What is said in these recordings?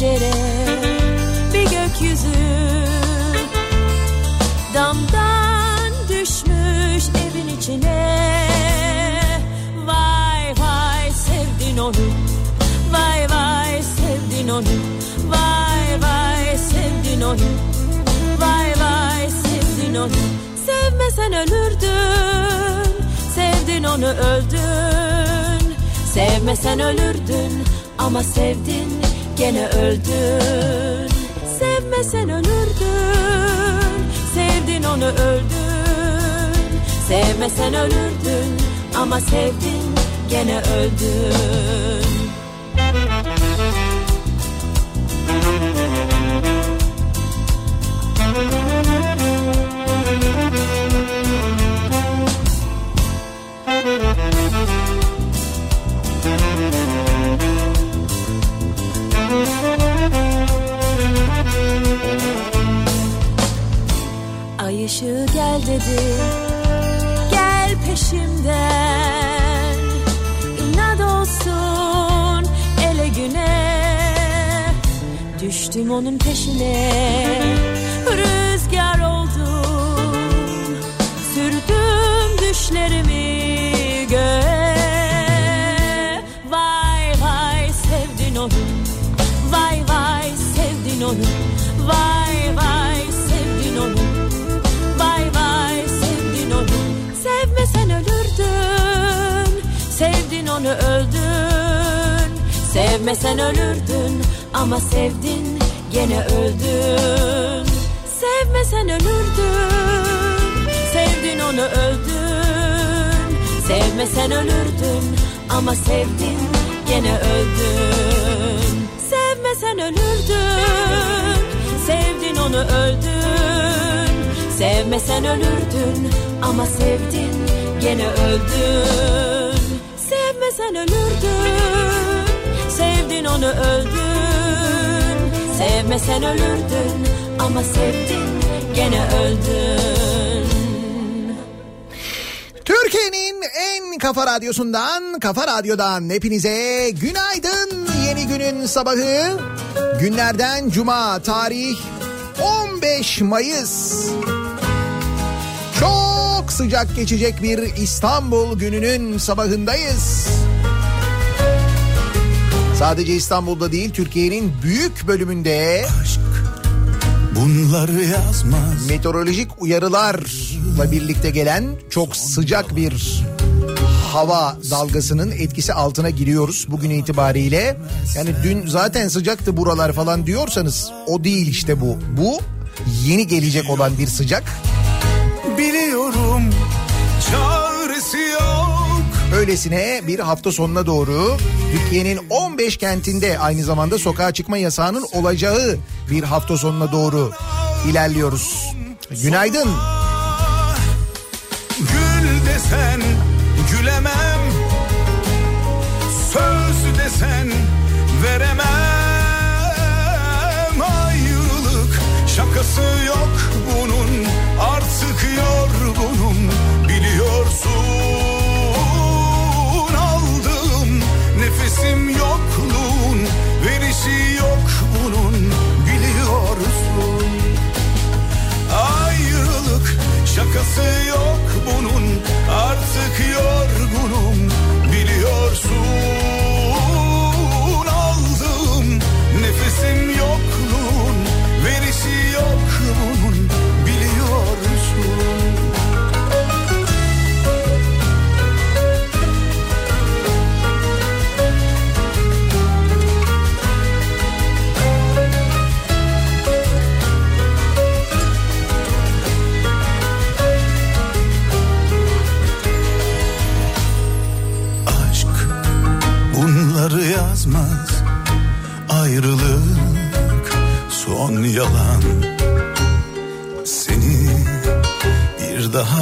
bir pencere kafa radyodan hepinize günaydın. Yeni günün sabahı. Günlerden cuma tarih 15 Mayıs. Çok sıcak geçecek bir İstanbul gününün sabahındayız. Sadece İstanbul'da değil Türkiye'nin büyük bölümünde Bunları yazmaz meteorolojik uyarılarla birlikte gelen çok sıcak bir hava dalgasının etkisi altına giriyoruz bugün itibariyle. Yani dün zaten sıcaktı buralar falan diyorsanız o değil işte bu. Bu yeni gelecek olan bir sıcak. Biliyorum çaresi yok Öylesine bir hafta sonuna doğru Türkiye'nin 15 kentinde aynı zamanda sokağa çıkma yasağının olacağı bir hafta sonuna doğru ilerliyoruz. Günaydın. Gül desen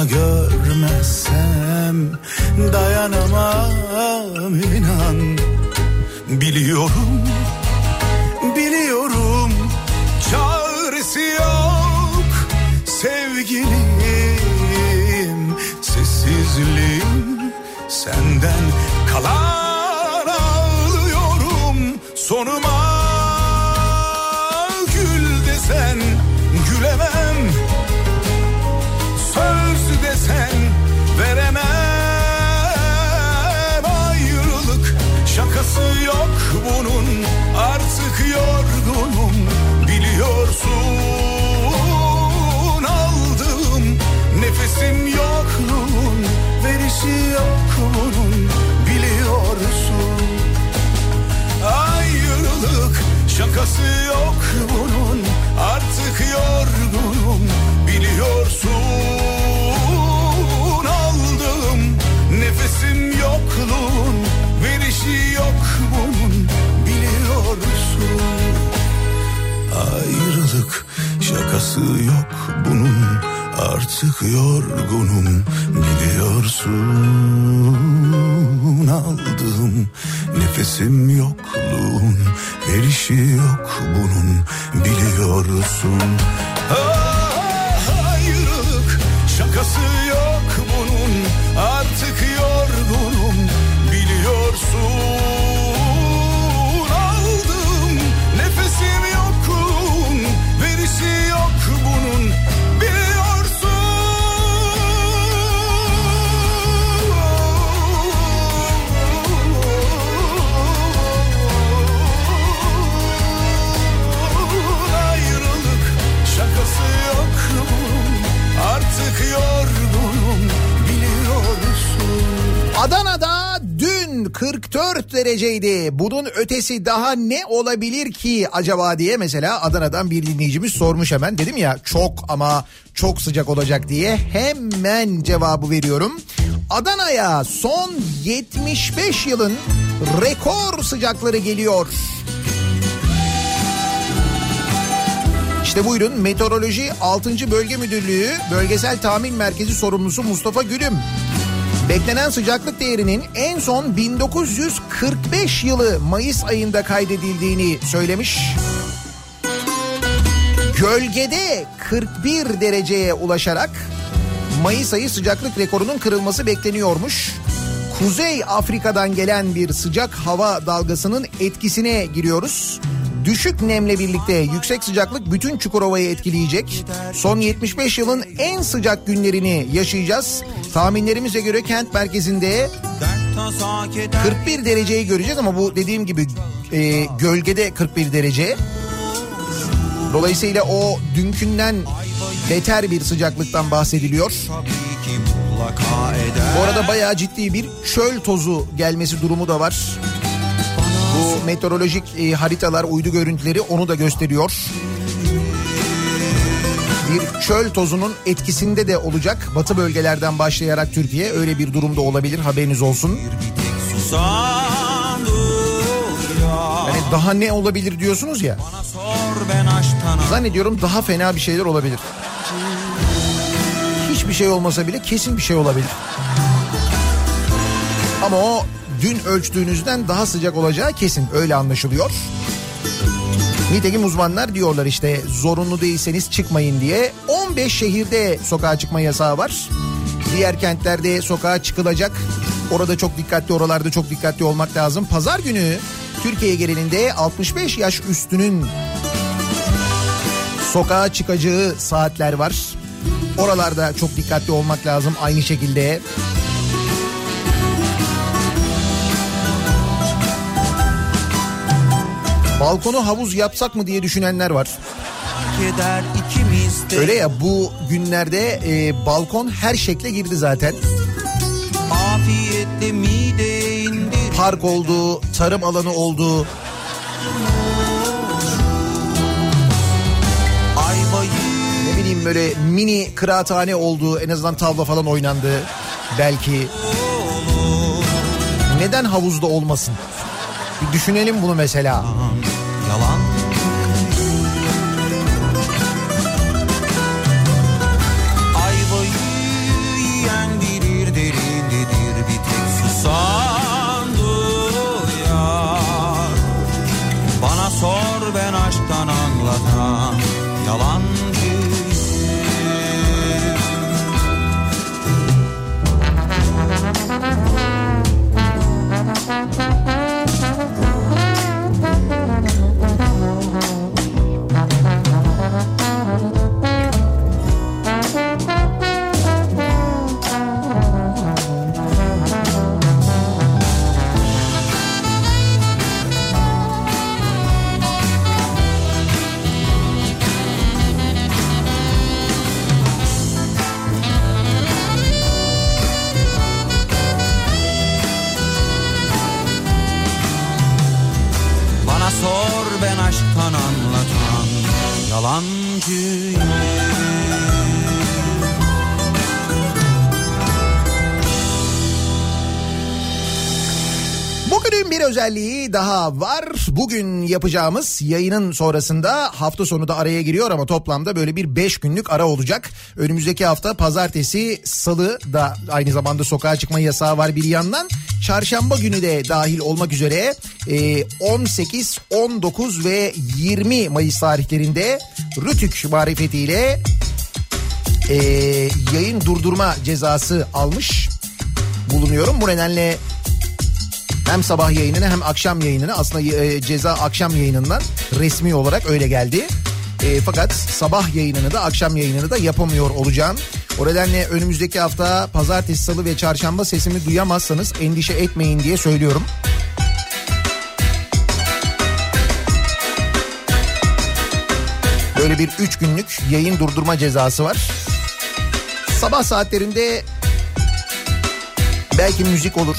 görmezsem Dayanamam inan. Biliyorum, Şakası yok bunun biliyorsun. Ayrılık şakası yok bunun Artık yorgunum biliyorsun. Aldım nefesim yokluğun Verişi yok bunun biliyorsun. Ayrılık şakası yok bunun Artık yorgunum biliyorsun nefesim yokluğun Verişi yok bunun dereceydi. Bunun ötesi daha ne olabilir ki acaba diye mesela Adana'dan bir dinleyicimiz sormuş hemen. Dedim ya çok ama çok sıcak olacak diye hemen cevabı veriyorum. Adana'ya son 75 yılın rekor sıcakları geliyor. İşte buyurun Meteoroloji 6. Bölge Müdürlüğü Bölgesel Tahmin Merkezi sorumlusu Mustafa Gülüm. Beklenen sıcaklık değerinin en son 1945 yılı Mayıs ayında kaydedildiğini söylemiş. Gölgede 41 dereceye ulaşarak Mayıs ayı sıcaklık rekorunun kırılması bekleniyormuş. Kuzey Afrika'dan gelen bir sıcak hava dalgasının etkisine giriyoruz. Düşük nemle birlikte yüksek sıcaklık bütün Çukurova'yı etkileyecek. Son 75 yılın en sıcak günlerini yaşayacağız. Tahminlerimize göre kent merkezinde 41 dereceyi göreceğiz ama bu dediğim gibi e, gölgede 41 derece. Dolayısıyla o dünkünden beter bir sıcaklıktan bahsediliyor. Bu arada bayağı ciddi bir çöl tozu gelmesi durumu da var. Bu meteorolojik e, haritalar, uydu görüntüleri onu da gösteriyor. Bir çöl tozunun etkisinde de olacak. Batı bölgelerden başlayarak Türkiye öyle bir durumda olabilir haberiniz olsun. Yani daha ne olabilir diyorsunuz ya. Zannediyorum daha fena bir şeyler olabilir. Hiçbir şey olmasa bile kesin bir şey olabilir. Ama o dün ölçtüğünüzden daha sıcak olacağı kesin öyle anlaşılıyor. Nitekim uzmanlar diyorlar işte zorunlu değilseniz çıkmayın diye 15 şehirde sokağa çıkma yasağı var. Diğer kentlerde sokağa çıkılacak. Orada çok dikkatli, oralarda çok dikkatli olmak lazım. Pazar günü Türkiye genelinde 65 yaş üstünün sokağa çıkacağı saatler var. Oralarda çok dikkatli olmak lazım aynı şekilde. Balkonu havuz yapsak mı diye düşünenler var. Öyle ya bu günlerde e, balkon her şekle girdi zaten. Park oldu, tarım alanı oldu. Ne bileyim böyle mini kıraathane oldu. En azından tavla falan oynandı. Belki. Neden havuzda olmasın? Bir düşünelim bunu mesela. yalan yalancıyım Bugünün bir özelliği daha var. Bugün yapacağımız yayının sonrasında hafta sonu da araya giriyor ama toplamda böyle bir 5 günlük ara olacak. Önümüzdeki hafta pazartesi, salı da aynı zamanda sokağa çıkma yasağı var bir yandan. Çarşamba günü de dahil olmak üzere e, 18, 19 ve 20 Mayıs tarihlerinde Rütük marifetiyle e, yayın durdurma cezası almış bulunuyorum. Bu nedenle hem sabah yayınını hem akşam yayınını aslında e, ceza akşam yayınından resmi olarak öyle geldi. E, fakat sabah yayınını da akşam yayınını da yapamıyor olacağım. O nedenle önümüzdeki hafta pazartesi, salı ve çarşamba sesimi duyamazsanız endişe etmeyin diye söylüyorum. Böyle bir üç günlük yayın durdurma cezası var. Sabah saatlerinde belki müzik olur,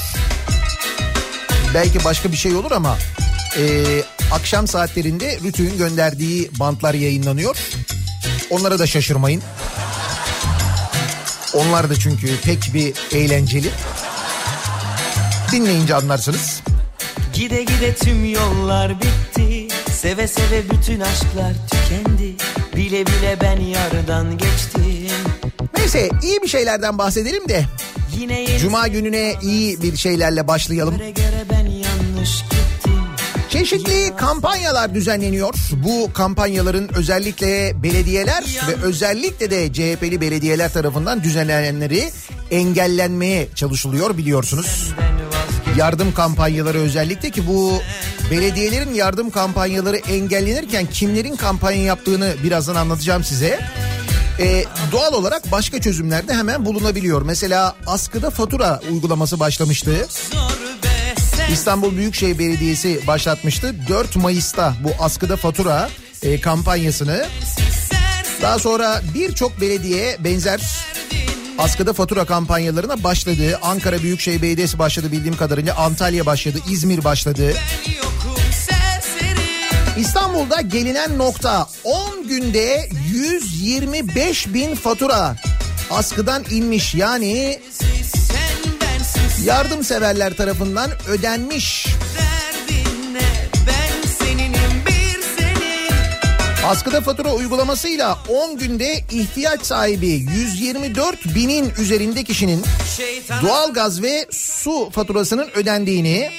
belki başka bir şey olur ama e, akşam saatlerinde Rütü'nün gönderdiği bantlar yayınlanıyor. Onlara da şaşırmayın. Onlar da çünkü pek bir eğlenceli. Dinleyince anlarsınız. Gide gide tüm yollar bitti Seve seve bütün aşklar tükendi Bile bile ben yardan geçtim Neyse iyi bir şeylerden bahsedelim de Yine Cuma gününe iyi bir şeylerle başlayalım. göre göre ben Çeşitli kampanyalar düzenleniyor. Bu kampanyaların özellikle belediyeler ve özellikle de CHP'li belediyeler tarafından düzenlenenleri engellenmeye çalışılıyor biliyorsunuz. Yardım kampanyaları özellikle ki bu belediyelerin yardım kampanyaları engellenirken kimlerin kampanya yaptığını birazdan anlatacağım size. Ee, doğal olarak başka çözümler de hemen bulunabiliyor. Mesela askıda fatura uygulaması başlamıştı. İstanbul Büyükşehir Belediyesi başlatmıştı. 4 Mayıs'ta bu askıda fatura e, kampanyasını. Daha sonra birçok belediye benzer askıda fatura kampanyalarına başladı. Ankara Büyükşehir Belediyesi başladı bildiğim kadarıyla. Antalya başladı, İzmir başladı. İstanbul'da gelinen nokta 10 günde 125 bin fatura askıdan inmiş. Yani yardımseverler tarafından ödenmiş. Askıda fatura uygulamasıyla 10 günde ihtiyaç sahibi 124 binin üzerinde kişinin Şeytan doğalgaz ve su faturasının ödendiğini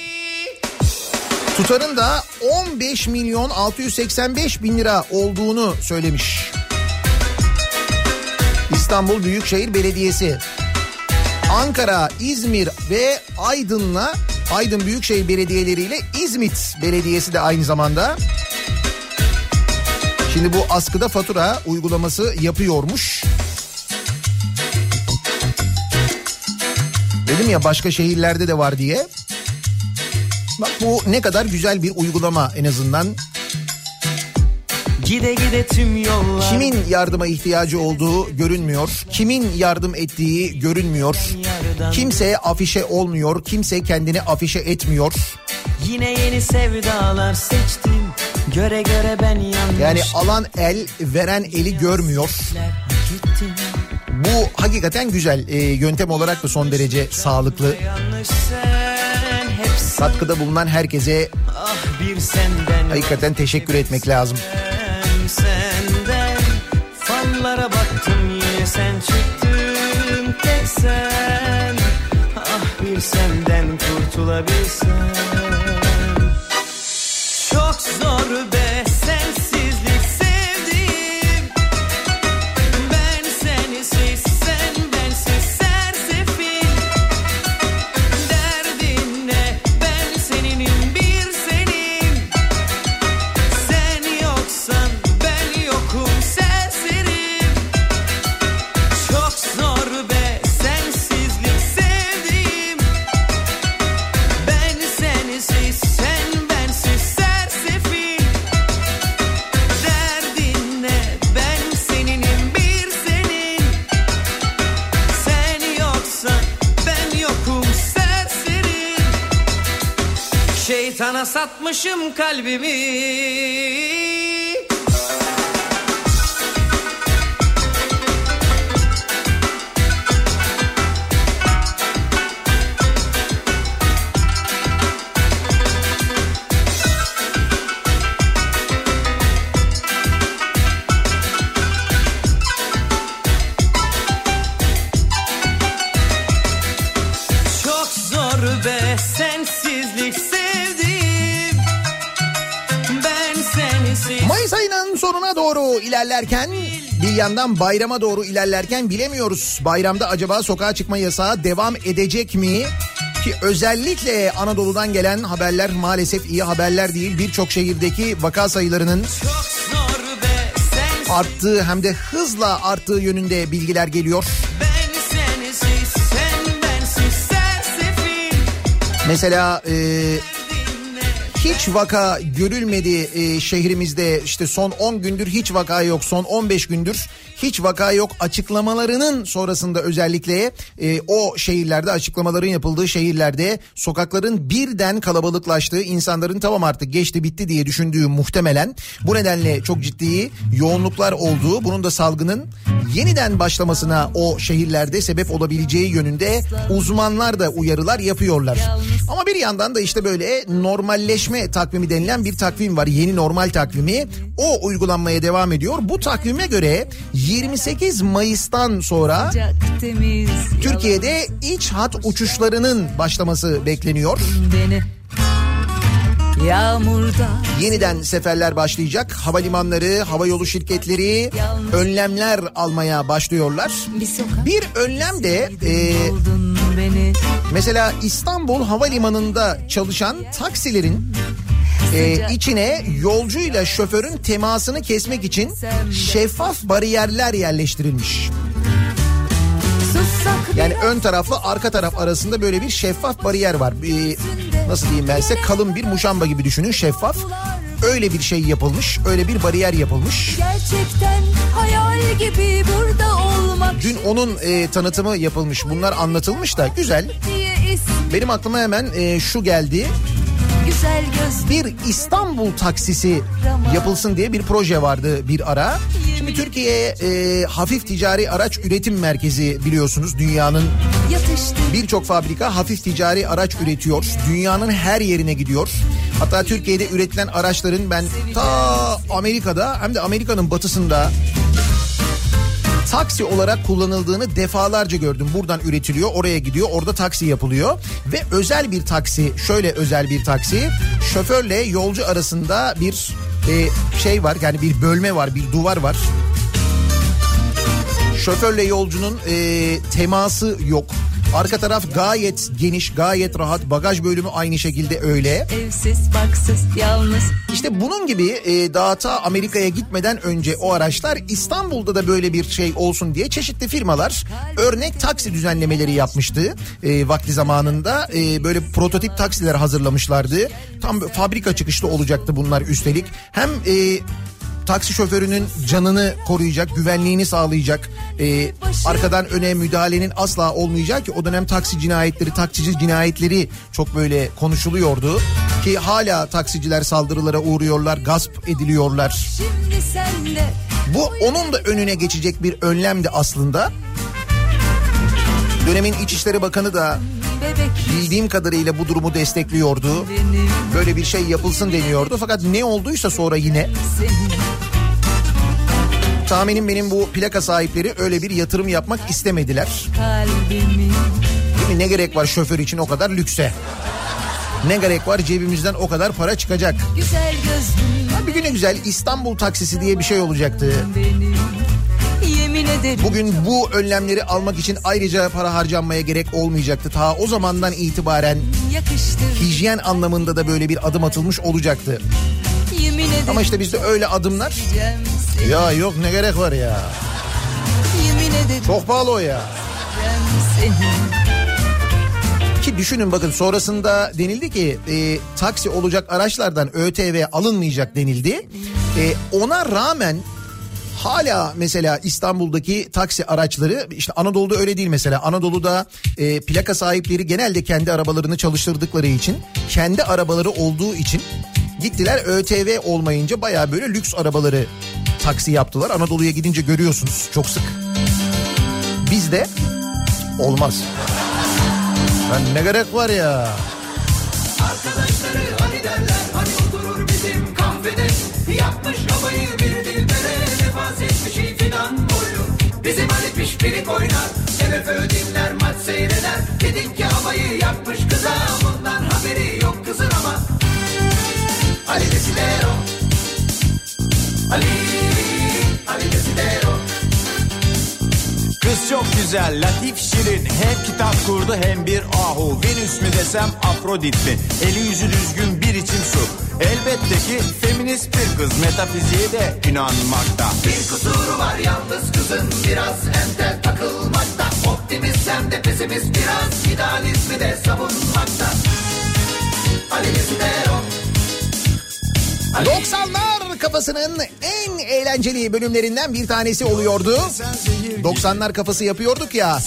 tutarın da 15 milyon 685 bin lira olduğunu söylemiş. İstanbul Büyükşehir Belediyesi. Ankara, İzmir ve Aydın'la Aydın Büyükşehir Belediyeleri ile İzmit Belediyesi de aynı zamanda Şimdi bu askıda fatura uygulaması yapıyormuş. Dedim ya başka şehirlerde de var diye. Bak bu ne kadar güzel bir uygulama en azından. Gide gide tüm yollar Kimin yardıma ihtiyacı olduğu görünmüyor. Kimin yardım ettiği görünmüyor. yardan Kimse afişe olmuyor. Kimse kendini afişe etmiyor. Yine yeni sevdalar seçtim Göre göre ben yanlış Yani alan el veren eli görmüyor. Bu hakikaten güzel. Ee, yöntem olarak da son derece sağlıklı. Sen Katkıda bulunan herkese ah bir senden hakikaten teşekkür etmek lazım. Ben senden Fallara baktım yine sen çıktın tek sen. Ah bir senden kurtulabilsem. Çok zor be Satmışım kalbimi ilerlerken bir yandan bayrama doğru ilerlerken bilemiyoruz. Bayramda acaba sokağa çıkma yasağı devam edecek mi? Ki özellikle Anadolu'dan gelen haberler maalesef iyi haberler değil. Birçok şehirdeki vaka sayılarının arttığı hem de hızla arttığı yönünde bilgiler geliyor. Mesela e, hiç vaka görülmedi e, şehrimizde. İşte son 10 gündür hiç vaka yok. Son 15 gündür hiç vaka yok açıklamalarının sonrasında özellikle e, o şehirlerde açıklamaların yapıldığı şehirlerde sokakların birden kalabalıklaştığı insanların tamam artık geçti bitti diye düşündüğü muhtemelen bu nedenle çok ciddi yoğunluklar olduğu bunun da salgının yeniden başlamasına o şehirlerde sebep olabileceği yönünde uzmanlar da uyarılar yapıyorlar. Ama bir yandan da işte böyle normalleşme takvimi denilen bir takvim var. Yeni normal takvimi. O uygulanmaya devam ediyor. Bu takvime göre 28 Mayıs'tan sonra Türkiye'de iç hat uçuşlarının başlaması bekleniyor. beni. Yağmurda Yeniden seferler başlayacak. Havalimanları, havayolu şirketleri önlemler almaya başlıyorlar. bir Bir önlem de e, mesela İstanbul Havalimanı'nda çalışan taksilerin e, içine yolcuyla şoförün temasını kesmek için şeffaf bariyerler yerleştirilmiş. Yani ön tarafla arka taraf arasında böyle bir şeffaf bariyer var. Bir, nasıl diyeyim ben size kalın bir muşamba gibi düşünün şeffaf. Öyle bir şey yapılmış, öyle bir bariyer yapılmış. gerçekten hayal gibi burada olmak Dün onun e, tanıtımı yapılmış, bunlar anlatılmış da güzel. Benim aklıma hemen e, şu geldi. Bir İstanbul taksisi yapılsın diye bir proje vardı bir ara. Şimdi Türkiye e, hafif ticari araç üretim merkezi biliyorsunuz dünyanın birçok fabrika hafif ticari araç üretiyor. Dünyanın her yerine gidiyor. Hatta Türkiye'de üretilen araçların ben ta Amerika'da hem de Amerika'nın batısında taksi olarak kullanıldığını defalarca gördüm. Buradan üretiliyor, oraya gidiyor, orada taksi yapılıyor ve özel bir taksi, şöyle özel bir taksi, şoförle yolcu arasında bir e, şey var, yani bir bölme var, bir duvar var. Şoförle yolcunun e, teması yok. Arka taraf gayet geniş, gayet rahat. Bagaj bölümü aynı şekilde öyle. Evsiz, baksız, yalnız. İşte bunun gibi e, daha ta Amerika'ya gitmeden önce o araçlar İstanbul'da da böyle bir şey olsun diye çeşitli firmalar örnek taksi düzenlemeleri yapmıştı e, vakti zamanında. E, böyle prototip taksiler hazırlamışlardı. Tam fabrika çıkışlı olacaktı bunlar üstelik. Hem e, taksi şoförünün canını koruyacak, güvenliğini sağlayacak. e, arkadan öne müdahalenin asla olmayacak ki o dönem taksi cinayetleri, taksici cinayetleri çok böyle konuşuluyordu. Ki hala taksiciler saldırılara uğruyorlar, gasp ediliyorlar. Bu onun da önüne geçecek bir önlemdi aslında. Dönemin İçişleri Bakanı da bildiğim kadarıyla bu durumu destekliyordu. Böyle bir şey yapılsın deniyordu. Fakat ne olduysa sonra yine tahminim benim bu plaka sahipleri öyle bir yatırım yapmak istemediler. Değil mi? Ne gerek var şoför için o kadar lükse? Ne gerek var cebimizden o kadar para çıkacak? güzel gözlüm Bir güne güzel İstanbul taksisi diye bir şey olacaktı. benim Bugün bu önlemleri almak için ayrıca para harcanmaya gerek olmayacaktı. Ta o zamandan itibaren hijyen anlamında da böyle bir adım atılmış olacaktı. Ama işte bizde öyle adımlar ya yok ne gerek var ya. Çok pahalı o ya. Ki düşünün bakın sonrasında denildi ki e, taksi olacak araçlardan ÖTV alınmayacak denildi. E, ona rağmen hala mesela İstanbul'daki taksi araçları işte Anadolu'da öyle değil mesela. Anadolu'da e, plaka sahipleri genelde kendi arabalarını çalıştırdıkları için kendi arabaları olduğu için gittiler ÖTV olmayınca baya böyle lüks arabaları taksi yaptılar. Anadolu'ya gidince görüyorsunuz çok sık. Bizde olmaz. Ben ne gerek var ya? Arkadaşları Pişpirik oynar MFÖ dinler maç seyreder. Dedik ki havayı yapmış kıza bundan haberi yok kızın ama. Ali Desidero Ali güzel, latif, şirin. Hem kitap kurdu hem bir ahu. Venüs mü desem Afrodit mi? Eli yüzü düzgün bir içim su. Elbette ki feminist bir kız. Metafiziğe de inanmakta. Bir kusuru var yalnız kızın biraz entel takılmakta Optimist hem de pesimist biraz idealizmi de savunmakta Ali Desidero 90'lar kafasının en eğlenceli bölümlerinden bir tanesi oluyordu. 90'lar kafası yapıyorduk ya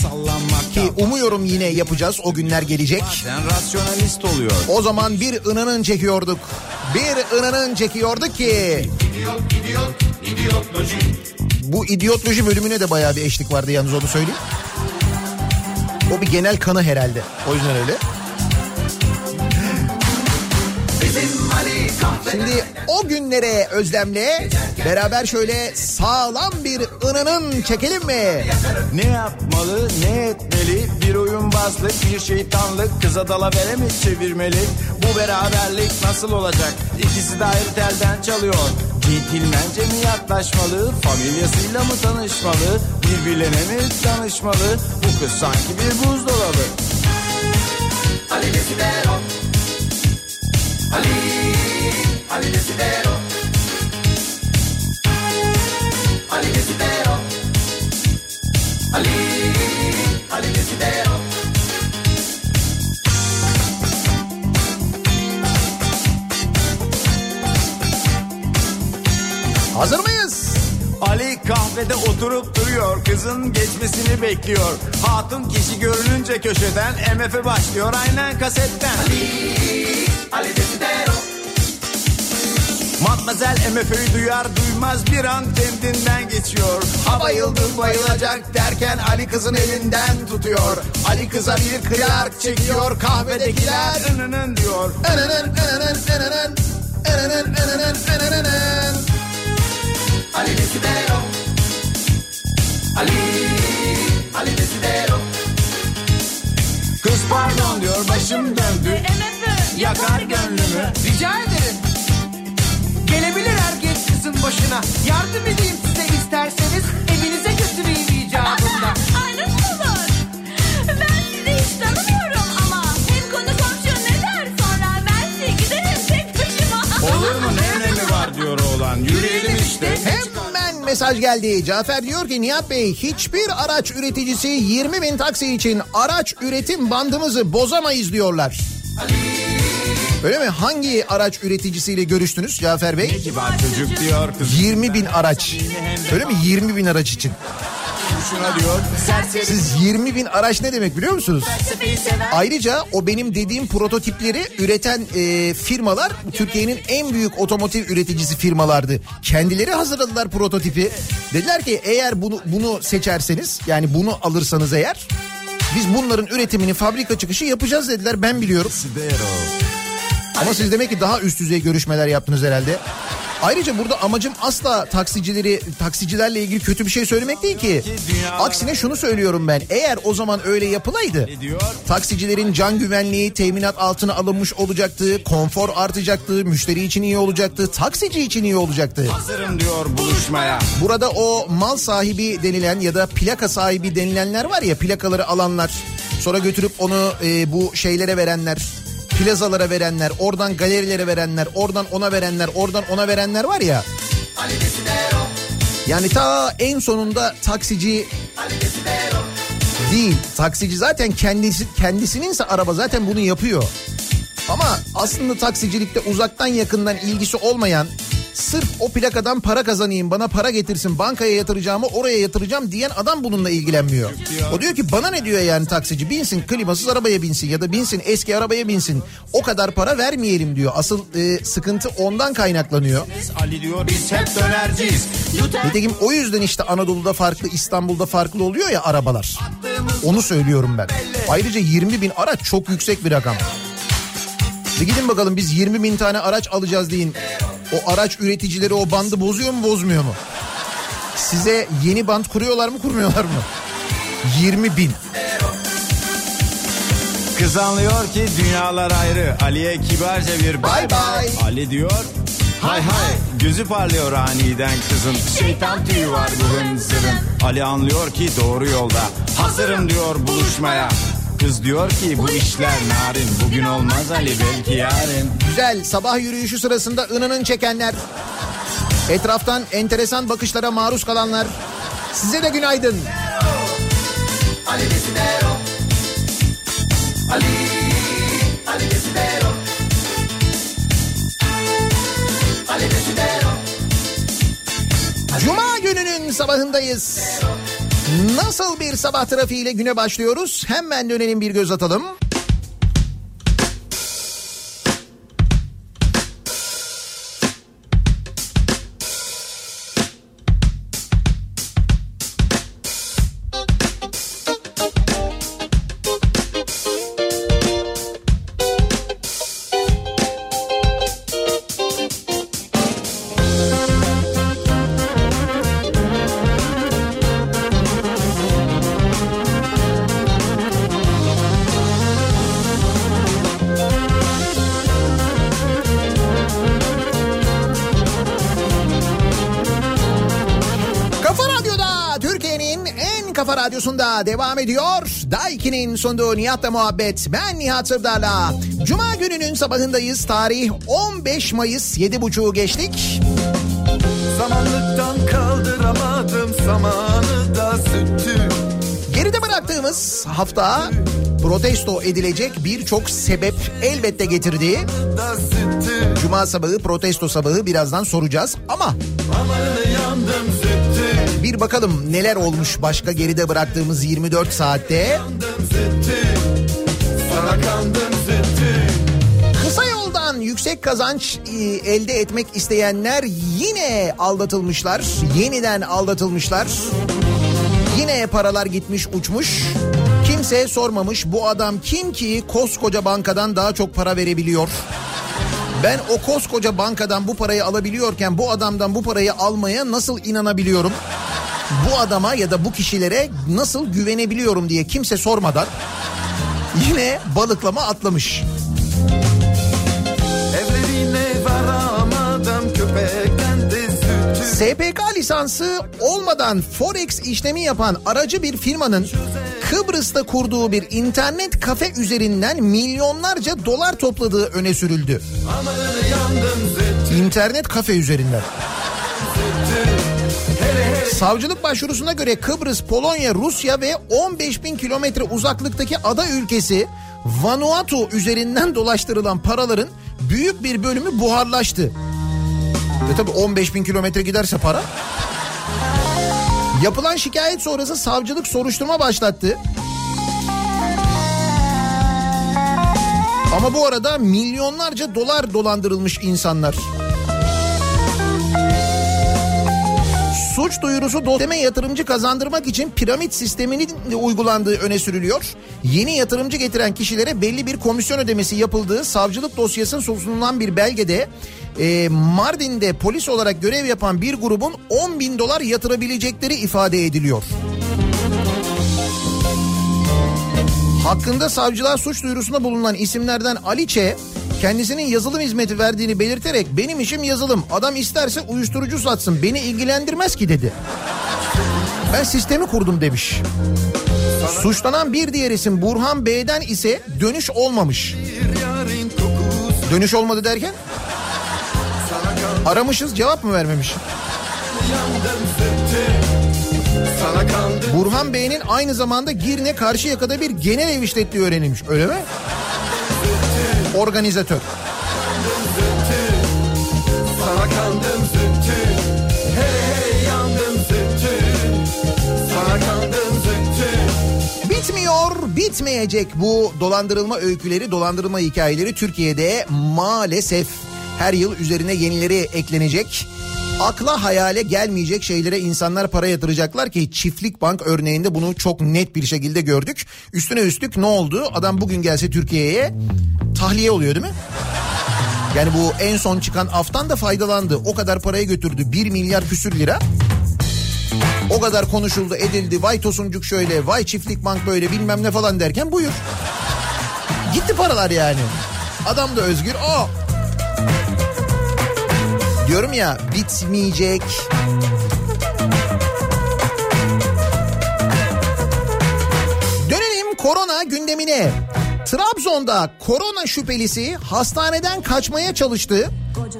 ki umuyorum yine yapacağız o günler gelecek. Rasyonalist oluyor. O zaman bir ınının çekiyorduk. Bir ınının çekiyorduk ki bu idiotloji bölümüne de bayağı bir eşlik vardı yalnız onu söyleyeyim. O bir genel kanı herhalde. O yüzden öyle. Şimdi o günlere özlemle beraber şöyle sağlam bir ınının çekelim mi? Ne yapmalı, ne etmeli? Bir oyunbazlık, bir şeytanlık, kıza dalavere mi çevirmeli? Bu beraberlik nasıl olacak? İkisi de ayrı telden çalıyor. Centilmence mi yaklaşmalı? Familyasıyla mı tanışmalı? Birbirlerine mi danışmalı? Bu kız sanki bir buzdolabı. Ali Desidero Ali Ali Desidero Ali Desidero Ali Ali Desidero Hazır mıyız? Ali kahvede oturup duruyor. Kızın geçmesini bekliyor. Hatun kişi görününce köşeden MF başlıyor aynen kasetten. Ali Desidero Matmazel MF'yi duyar duymaz bir an kendinden geçiyor. Ha bayıldım bayılacak derken Ali kızın elinden tutuyor. Ali kıza bir kıyak çekiyor kahvedekiler ınının diyor. Önünün, önünün, önünün, önünün, önünün, önünün. Ali Desidero Ali Ali Desidero Kız pardon diyor başım döndü. Yakar gönlümü. Rica ederim. Başına. Yardım edeyim size isterseniz. Evinize götüreyim icabında. Ay nasıl olur? Ben sizi hiç tanımıyorum ama hem konu komşu ne der sonra ben size giderim tek başıma. Olur mu ne önemi var diyor oğlan. Yürüyelim işte. Hemen mesaj geldi. Cafer diyor ki Nihat Bey hiçbir araç üreticisi 20 bin taksi için araç üretim bandımızı bozamayız diyorlar. Öyle mi? Hangi araç üreticisiyle görüştünüz Cafer Bey? Kibar çocuk diyor kız. 20 bin araç. Öyle mi? 20 bin araç için. Şuna diyor. Siz 20 bin araç ne demek biliyor musunuz? Ayrıca o benim dediğim prototipleri üreten e, firmalar Türkiye'nin en büyük otomotiv üreticisi firmalardı. Kendileri hazırladılar prototipi. Dediler ki eğer bunu bunu seçerseniz yani bunu alırsanız eğer biz bunların üretimini fabrika çıkışı yapacağız dediler ben biliyorum. Ama siz demek ki daha üst düzey görüşmeler yaptınız herhalde. Ayrıca burada amacım asla taksicileri taksicilerle ilgili kötü bir şey söylemek değil ki. Aksine şunu söylüyorum ben. Eğer o zaman öyle yapılaydı taksicilerin can güvenliği teminat altına alınmış olacaktı, konfor artacaktı, müşteri için iyi olacaktı, taksici için iyi olacaktı. Hazırım diyor buluşmaya. Burada o mal sahibi denilen ya da plaka sahibi denilenler var ya plakaları alanlar sonra götürüp onu e, bu şeylere verenler plazalara verenler oradan galerilere verenler oradan ona verenler oradan ona verenler var ya yani ta en sonunda taksici değil. Taksici zaten kendisi kendisininse araba zaten bunu yapıyor. Ama aslında taksicilikte uzaktan yakından ilgisi olmayan sırf o plakadan para kazanayım bana para getirsin bankaya yatıracağımı oraya yatıracağım diyen adam bununla ilgilenmiyor. O diyor ki bana ne diyor yani taksici binsin klimasız arabaya binsin ya da binsin eski arabaya binsin o kadar para vermeyelim diyor. Asıl e, sıkıntı ondan kaynaklanıyor. Ali diyor biz hep dönerciyiz. Nitekim o yüzden işte Anadolu'da farklı İstanbul'da farklı oluyor ya arabalar. Onu söylüyorum ben. Ayrıca 20 bin araç çok yüksek bir rakam. Bir gidin bakalım biz 20 bin tane araç alacağız deyin. O araç üreticileri o bandı bozuyor mu bozmuyor mu? Size yeni band kuruyorlar mı kurmuyorlar mı? 20 bin. Kız anlıyor ki dünyalar ayrı. Ali'ye kibarca bir bay bay. Ali diyor hay hay. Gözü parlıyor aniden kızın. Şeytan tüyü var bu hınzırın. Ali anlıyor ki doğru yolda. Hazırım diyor buluşmaya. Kız diyor ki bu işler narin. Bugün olmaz Ali belki yarın. Güzel sabah yürüyüşü sırasında ınının çekenler. Etraftan enteresan bakışlara maruz kalanlar. Size de günaydın. Ali Desidero Ali Ali Desidero Ali Desidero Cuma gününün sabahındayız. Nasıl bir sabah trafiğiyle güne başlıyoruz? Hemen dönelim bir göz atalım. Kafa radyosunda devam ediyor. Daiki'nin sunduğu Nihat'la muhabbet. Ben Nihat Sırdar'la. Cuma gününün sabahındayız. Tarih 15 Mayıs 7.30'u geçtik. Samanlıktan kaldıramadım samanı da sütü Geride bıraktığımız hafta protesto edilecek birçok sebep elbette getirdi. Cuma sabahı protesto sabahı birazdan soracağız ama sütü bir bakalım neler olmuş başka geride bıraktığımız 24 saatte. Kısa yoldan yüksek kazanç e, elde etmek isteyenler yine aldatılmışlar. Yeniden aldatılmışlar. Yine paralar gitmiş uçmuş. Kimse sormamış bu adam kim ki koskoca bankadan daha çok para verebiliyor. Ben o koskoca bankadan bu parayı alabiliyorken bu adamdan bu parayı almaya nasıl inanabiliyorum? Bu adama ya da bu kişilere nasıl güvenebiliyorum diye kimse sormadan yine balıklama atlamış. SPK lisansı olmadan forex işlemi yapan aracı bir firmanın Kıbrıs'ta kurduğu bir internet kafe üzerinden milyonlarca dolar topladığı öne sürüldü. İnternet kafe üzerinden. Savcılık başvurusuna göre Kıbrıs, Polonya, Rusya ve 15 bin kilometre uzaklıktaki ada ülkesi Vanuatu üzerinden dolaştırılan paraların büyük bir bölümü buharlaştı. Ve tabii 15 bin kilometre giderse para. Yapılan şikayet sonrası savcılık soruşturma başlattı. Ama bu arada milyonlarca dolar dolandırılmış insanlar. Suç duyurusu dosyeme yatırımcı kazandırmak için piramit sisteminin uygulandığı öne sürülüyor. Yeni yatırımcı getiren kişilere belli bir komisyon ödemesi yapıldığı savcılık dosyasının sunulan bir belgede e, Mardin'de polis olarak görev yapan bir grubun 10 bin dolar yatırabilecekleri ifade ediliyor. Hakkında savcılığa suç duyurusunda bulunan isimlerden Ali Ç. kendisinin yazılım hizmeti verdiğini belirterek benim işim yazılım. Adam isterse uyuşturucu satsın beni ilgilendirmez ki dedi. Ben sistemi kurdum demiş. Suçlanan bir diğer isim Burhan B'den ise dönüş olmamış. Dönüş olmadı derken aramışız cevap mı vermemiş? Burhan Bey'in aynı zamanda Girne Karşıyaka'da bir genel ev işlettiği öğrenilmiş. Öyle mi? Organizatör. Bitmiyor, bitmeyecek bu dolandırılma öyküleri, dolandırılma hikayeleri Türkiye'de maalesef her yıl üzerine yenileri eklenecek. Akla hayale gelmeyecek şeylere insanlar para yatıracaklar ki çiftlik bank örneğinde bunu çok net bir şekilde gördük. Üstüne üstlük ne oldu? Adam bugün gelse Türkiye'ye tahliye oluyor değil mi? Yani bu en son çıkan aftan da faydalandı. O kadar parayı götürdü. 1 milyar küsür lira. O kadar konuşuldu edildi. Vay Tosuncuk şöyle, vay Çiftlik Bank böyle bilmem ne falan derken buyur. Gitti paralar yani. Adam da özgür. O. Diyorum ya bitmeyecek. Korona gündemine. Trabzon'da korona şüphelisi hastaneden kaçmaya çalıştı.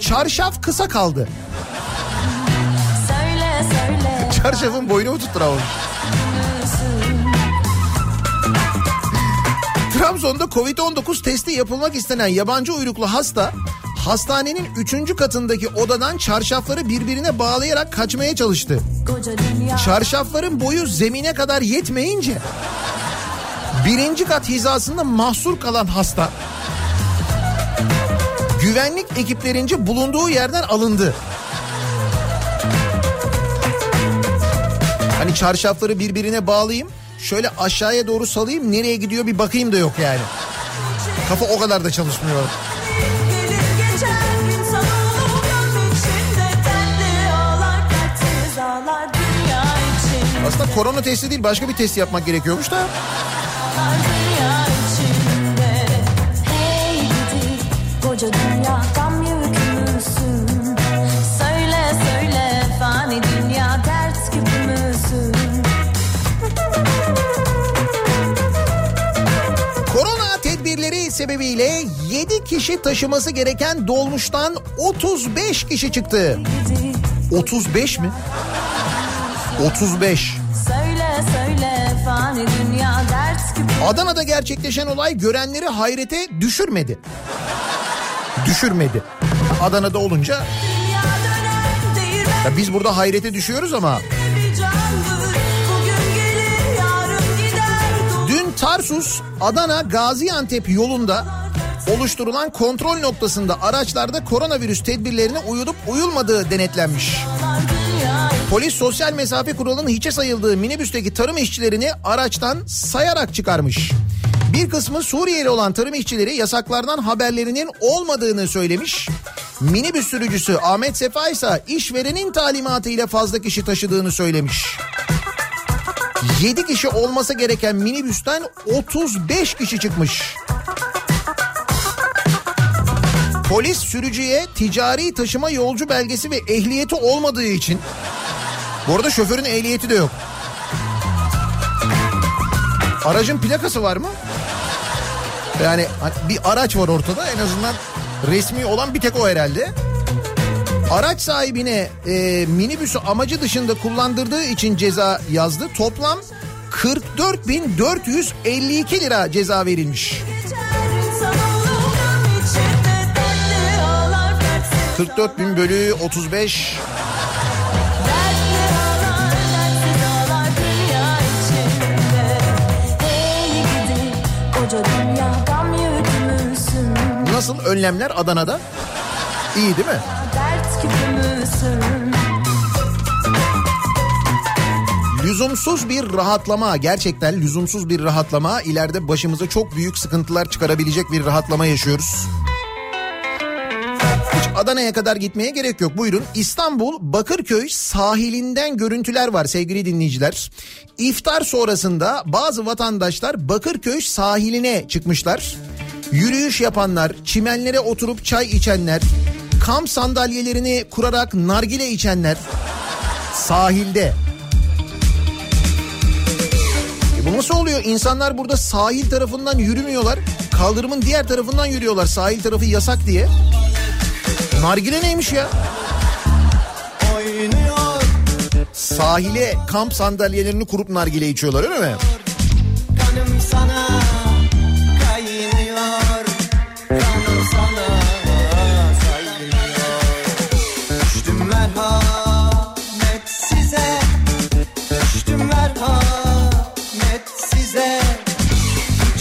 Çarşaf kısa kaldı. Söyle söyle. Çarşafın boynu mu tutturamamış? Trabzon'da Covid-19 testi yapılmak istenen yabancı uyruklu hasta hastanenin 3. katındaki odadan çarşafları birbirine bağlayarak kaçmaya çalıştı. Çarşafların boyu zemine kadar yetmeyince birinci kat hizasında mahsur kalan hasta güvenlik ekiplerince bulunduğu yerden alındı. Hani çarşafları birbirine bağlayayım şöyle aşağıya doğru salayım nereye gidiyor bir bakayım da yok yani. Kafa o kadar da çalışmıyor. Aslında korona testi değil başka bir test yapmak gerekiyormuş da. Korona tedbirleri sebebiyle 7 kişi taşıması gereken dolmuştan 35 kişi çıktı. Gidi 35 mi? 35. söyle söyle fani dünya dert gibi Adana'da gerçekleşen olay görenleri hayrete düşürmedi. Düşürmedi. Adana'da olunca ya biz burada hayrete düşüyoruz ama dün Tarsus Adana Gaziantep yolunda oluşturulan kontrol noktasında araçlarda koronavirüs tedbirlerine uyulup uyulmadığı denetlenmiş. Polis sosyal mesafe kuralının hiçe sayıldığı minibüsteki tarım işçilerini araçtan sayarak çıkarmış. Bir kısmı Suriyeli olan tarım işçileri yasaklardan haberlerinin olmadığını söylemiş. Minibüs sürücüsü Ahmet Sefa ise işverenin talimatıyla fazla kişi taşıdığını söylemiş. 7 kişi olması gereken minibüsten 35 kişi çıkmış. Polis sürücüye ticari taşıma yolcu belgesi ve ehliyeti olmadığı için bu arada şoförün ehliyeti de yok. Aracın plakası var mı? Yani hani bir araç var ortada en azından resmi olan bir tek o herhalde. Araç sahibine e, minibüsü amacı dışında kullandırdığı için ceza yazdı. Toplam 44.452 lira ceza verilmiş. geçer insan olur içinde dertli ağlar dertsiz 44 bin bölü 35 nasıl önlemler Adana'da? İyi değil mi? Lüzumsuz bir rahatlama gerçekten lüzumsuz bir rahatlama ileride başımıza çok büyük sıkıntılar çıkarabilecek bir rahatlama yaşıyoruz. Adana'ya kadar gitmeye gerek yok. Buyurun İstanbul Bakırköy sahilinden görüntüler var sevgili dinleyiciler. İftar sonrasında bazı vatandaşlar Bakırköy sahiline çıkmışlar. Yürüyüş yapanlar, çimenlere oturup çay içenler, kamp sandalyelerini kurarak nargile içenler sahilde. E bu nasıl oluyor? İnsanlar burada sahil tarafından yürümüyorlar. Kaldırımın diğer tarafından yürüyorlar. Sahil tarafı yasak diye. Nargile neymiş ya? Oynuyor Sahile kamp sandalyelerini kurup nargile içiyorlar öyle mi? kanım sana kaynıyor Kanım sana kaynıyor Düştüm merhamet size Düştüm merhamet size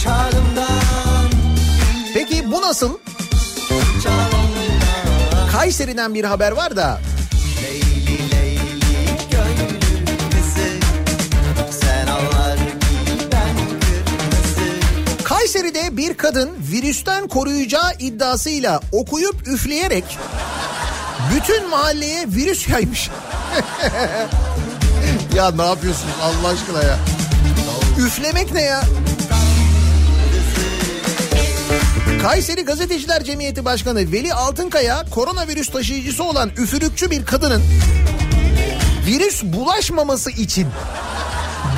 Çağrımdan Peki bu nasıl? Kayseri'den bir haber var da Kayseri'de bir kadın virüsten koruyacağı iddiasıyla okuyup üfleyerek bütün mahalleye virüs yaymış. ya ne yapıyorsunuz Allah aşkına ya? Üflemek ne ya? Kayseri Gazeteciler Cemiyeti Başkanı Veli Altınkaya koronavirüs taşıyıcısı olan üfürükçü bir kadının virüs bulaşmaması için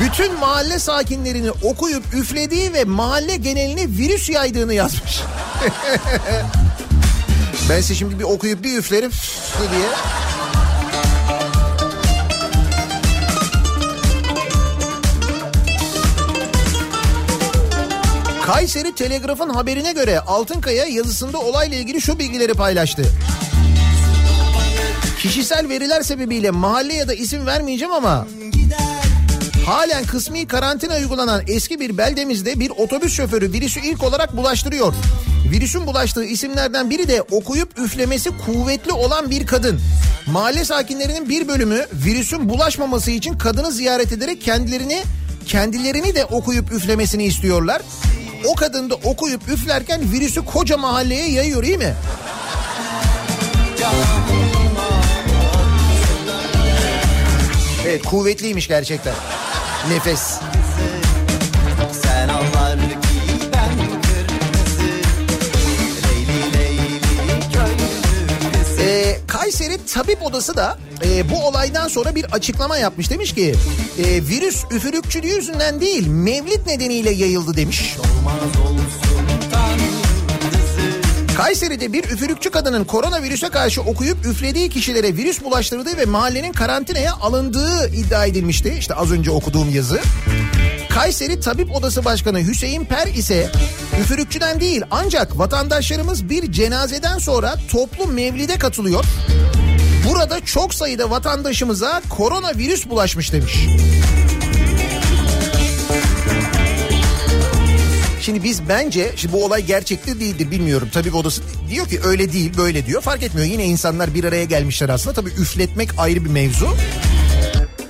Bütün mahalle sakinlerini okuyup üflediği ve mahalle geneline virüs yaydığını yazmış. ben size şimdi bir okuyup bir üflerim diye. Kayseri Telegraf'ın haberine göre Altınkaya yazısında olayla ilgili şu bilgileri paylaştı. Kişisel veriler sebebiyle mahalle ya da isim vermeyeceğim ama halen kısmi karantina uygulanan eski bir beldemizde bir otobüs şoförü virüsü ilk olarak bulaştırıyor. Virüsün bulaştığı isimlerden biri de okuyup üflemesi kuvvetli olan bir kadın. Mahalle sakinlerinin bir bölümü virüsün bulaşmaması için kadını ziyaret ederek kendilerini kendilerini de okuyup üflemesini istiyorlar. O kadın da okuyup üflerken virüsü koca mahalleye yayıyor iyi mi? Evet kuvvetliymiş gerçekten. Nefes. Sen Kayseri Tabip Odası da e, bu olaydan sonra bir açıklama yapmış. Demiş ki e, virüs üfürükçülüğü yüzünden değil mevlit nedeniyle yayıldı demiş. Kayseri'de bir üfürükçü kadının koronavirüse karşı okuyup üflediği kişilere virüs bulaştırdığı ve mahallenin karantinaya alındığı iddia edilmişti. İşte az önce okuduğum yazı. Kayseri Tabip Odası Başkanı Hüseyin Per ise üfürükçüden değil ancak vatandaşlarımız bir cenazeden sonra toplu mevlide katılıyor. Burada çok sayıda vatandaşımıza koronavirüs bulaşmış demiş. Şimdi biz bence şimdi bu olay gerçekte değildir bilmiyorum. Tabii odası diyor ki öyle değil böyle diyor. Fark etmiyor yine insanlar bir araya gelmişler aslında. Tabii üfletmek ayrı bir mevzu.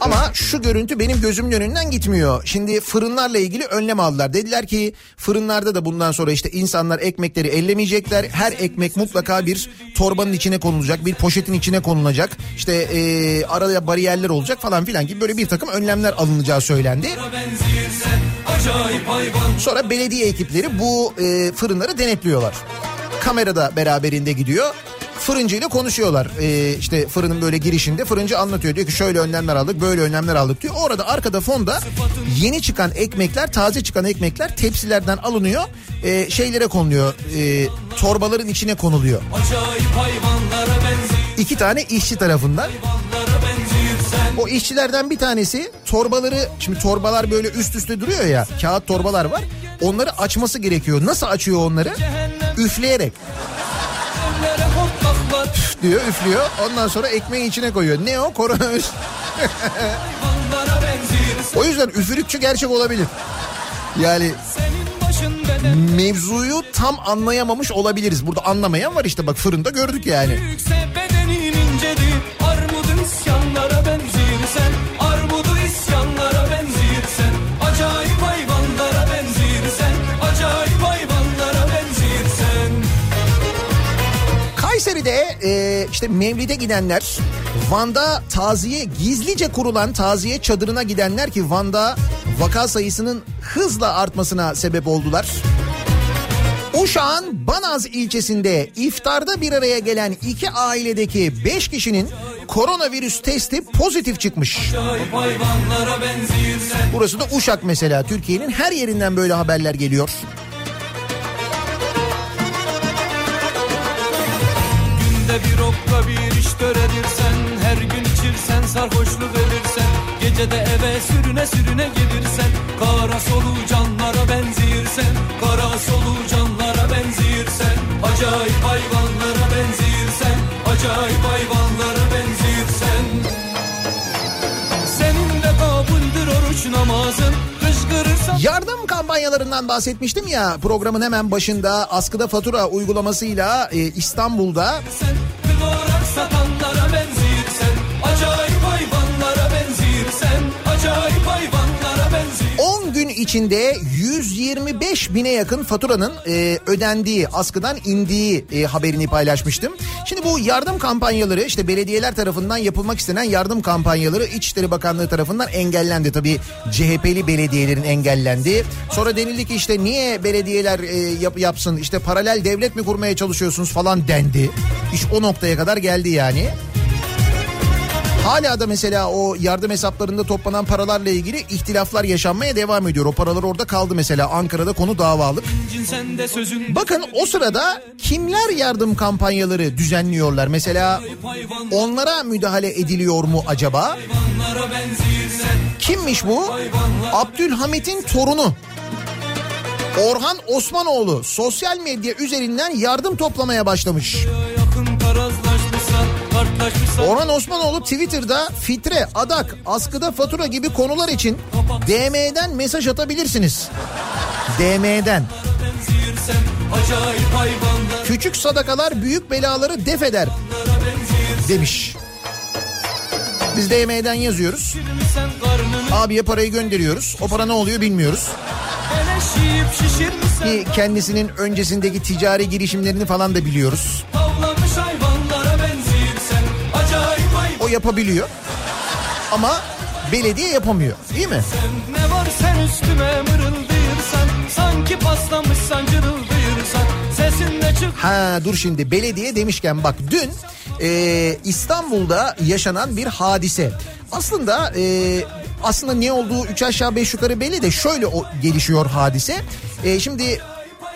Ama şu görüntü benim gözümün önünden gitmiyor. Şimdi fırınlarla ilgili önlem aldılar. Dediler ki fırınlarda da bundan sonra işte insanlar ekmekleri ellemeyecekler. Her ekmek mutlaka bir torbanın içine konulacak. Bir poşetin içine konulacak. İşte e, arada bariyerler olacak falan filan gibi böyle bir takım önlemler alınacağı söylendi. Sonra belediye ekipleri bu e, fırınları denetliyorlar. Kamera da beraberinde gidiyor. Fırıncıyla konuşuyorlar. Ee, işte fırının böyle girişinde fırıncı anlatıyor. Diyor ki şöyle önlemler aldık böyle önlemler aldık diyor. Orada arkada fonda yeni çıkan ekmekler taze çıkan ekmekler tepsilerden alınıyor. e, şeylere konuluyor. e, torbaların içine konuluyor. İki tane işçi tarafından. O işçilerden bir tanesi torbaları şimdi torbalar böyle üst üste duruyor ya kağıt torbalar var. Onları açması gerekiyor. Nasıl açıyor onları? Üfleyerek. Üf diyor üflüyor. Ondan sonra ekmeğin içine koyuyor. Ne o? Koronavirüs. o yüzden üfürükçü gerçek olabilir. Yani mevzuyu tam anlayamamış olabiliriz. Burada anlamayan var işte bak fırında gördük yani. Büyükse bedenin incedir Armudun Kayseri'de e, işte Mevlid'e gidenler, Van'da taziye gizlice kurulan taziye çadırına gidenler ki Van'da vaka sayısının hızla artmasına sebep oldular. Uşak'ın Banaz ilçesinde iftarda bir araya gelen iki ailedeki beş kişinin koronavirüs testi pozitif çıkmış. Burası da Uşak mesela Türkiye'nin her yerinden böyle haberler geliyor. Bir okla bir iş töredirsen Her gün içirsen sarhoşluk verirsen Gecede eve sürüne sürüne gelirsen Kara solucanlara benzirsen Kara solucanlara benzirsen Acayip hayvanlara benzirsen Acayip hayvanlara Yardım kampanyalarından bahsetmiştim ya programın hemen başında askıda fatura uygulamasıyla e, İstanbul'da sen içinde 125 bine yakın faturanın e, ödendiği, askıdan indiği e, haberini paylaşmıştım. Şimdi bu yardım kampanyaları işte belediyeler tarafından yapılmak istenen yardım kampanyaları İçişleri Bakanlığı tarafından engellendi. Tabii CHP'li belediyelerin engellendi. Sonra denildi ki işte niye belediyeler e, yap, yapsın işte paralel devlet mi kurmaya çalışıyorsunuz falan dendi. İş o noktaya kadar geldi yani. Hala da mesela o yardım hesaplarında toplanan paralarla ilgili ihtilaflar yaşanmaya devam ediyor. O paralar orada kaldı mesela Ankara'da konu davalık. Bakın o sırada kimler yardım kampanyaları düzenliyorlar? Mesela onlara müdahale ediliyor mu acaba? Kimmiş bu? Abdülhamit'in torunu. Orhan Osmanoğlu sosyal medya üzerinden yardım toplamaya başlamış. Orhan Osmanoğlu Twitter'da fitre, adak, askıda fatura gibi konular için DM'den mesaj atabilirsiniz. DM'den. Küçük sadakalar büyük belaları def eder demiş. Biz DM'den yazıyoruz. Abiye parayı gönderiyoruz. O para ne oluyor bilmiyoruz. Ki kendisinin öncesindeki ticari girişimlerini falan da biliyoruz. O yapabiliyor. Ama belediye yapamıyor. Değil mi? Ne var sen üstüme mırıldayırsan Sanki paslamışsan çık Ha dur şimdi belediye demişken bak dün e, İstanbul'da yaşanan bir hadise. Aslında e, aslında ne olduğu üç aşağı beş yukarı belli de şöyle o, gelişiyor hadise. E, şimdi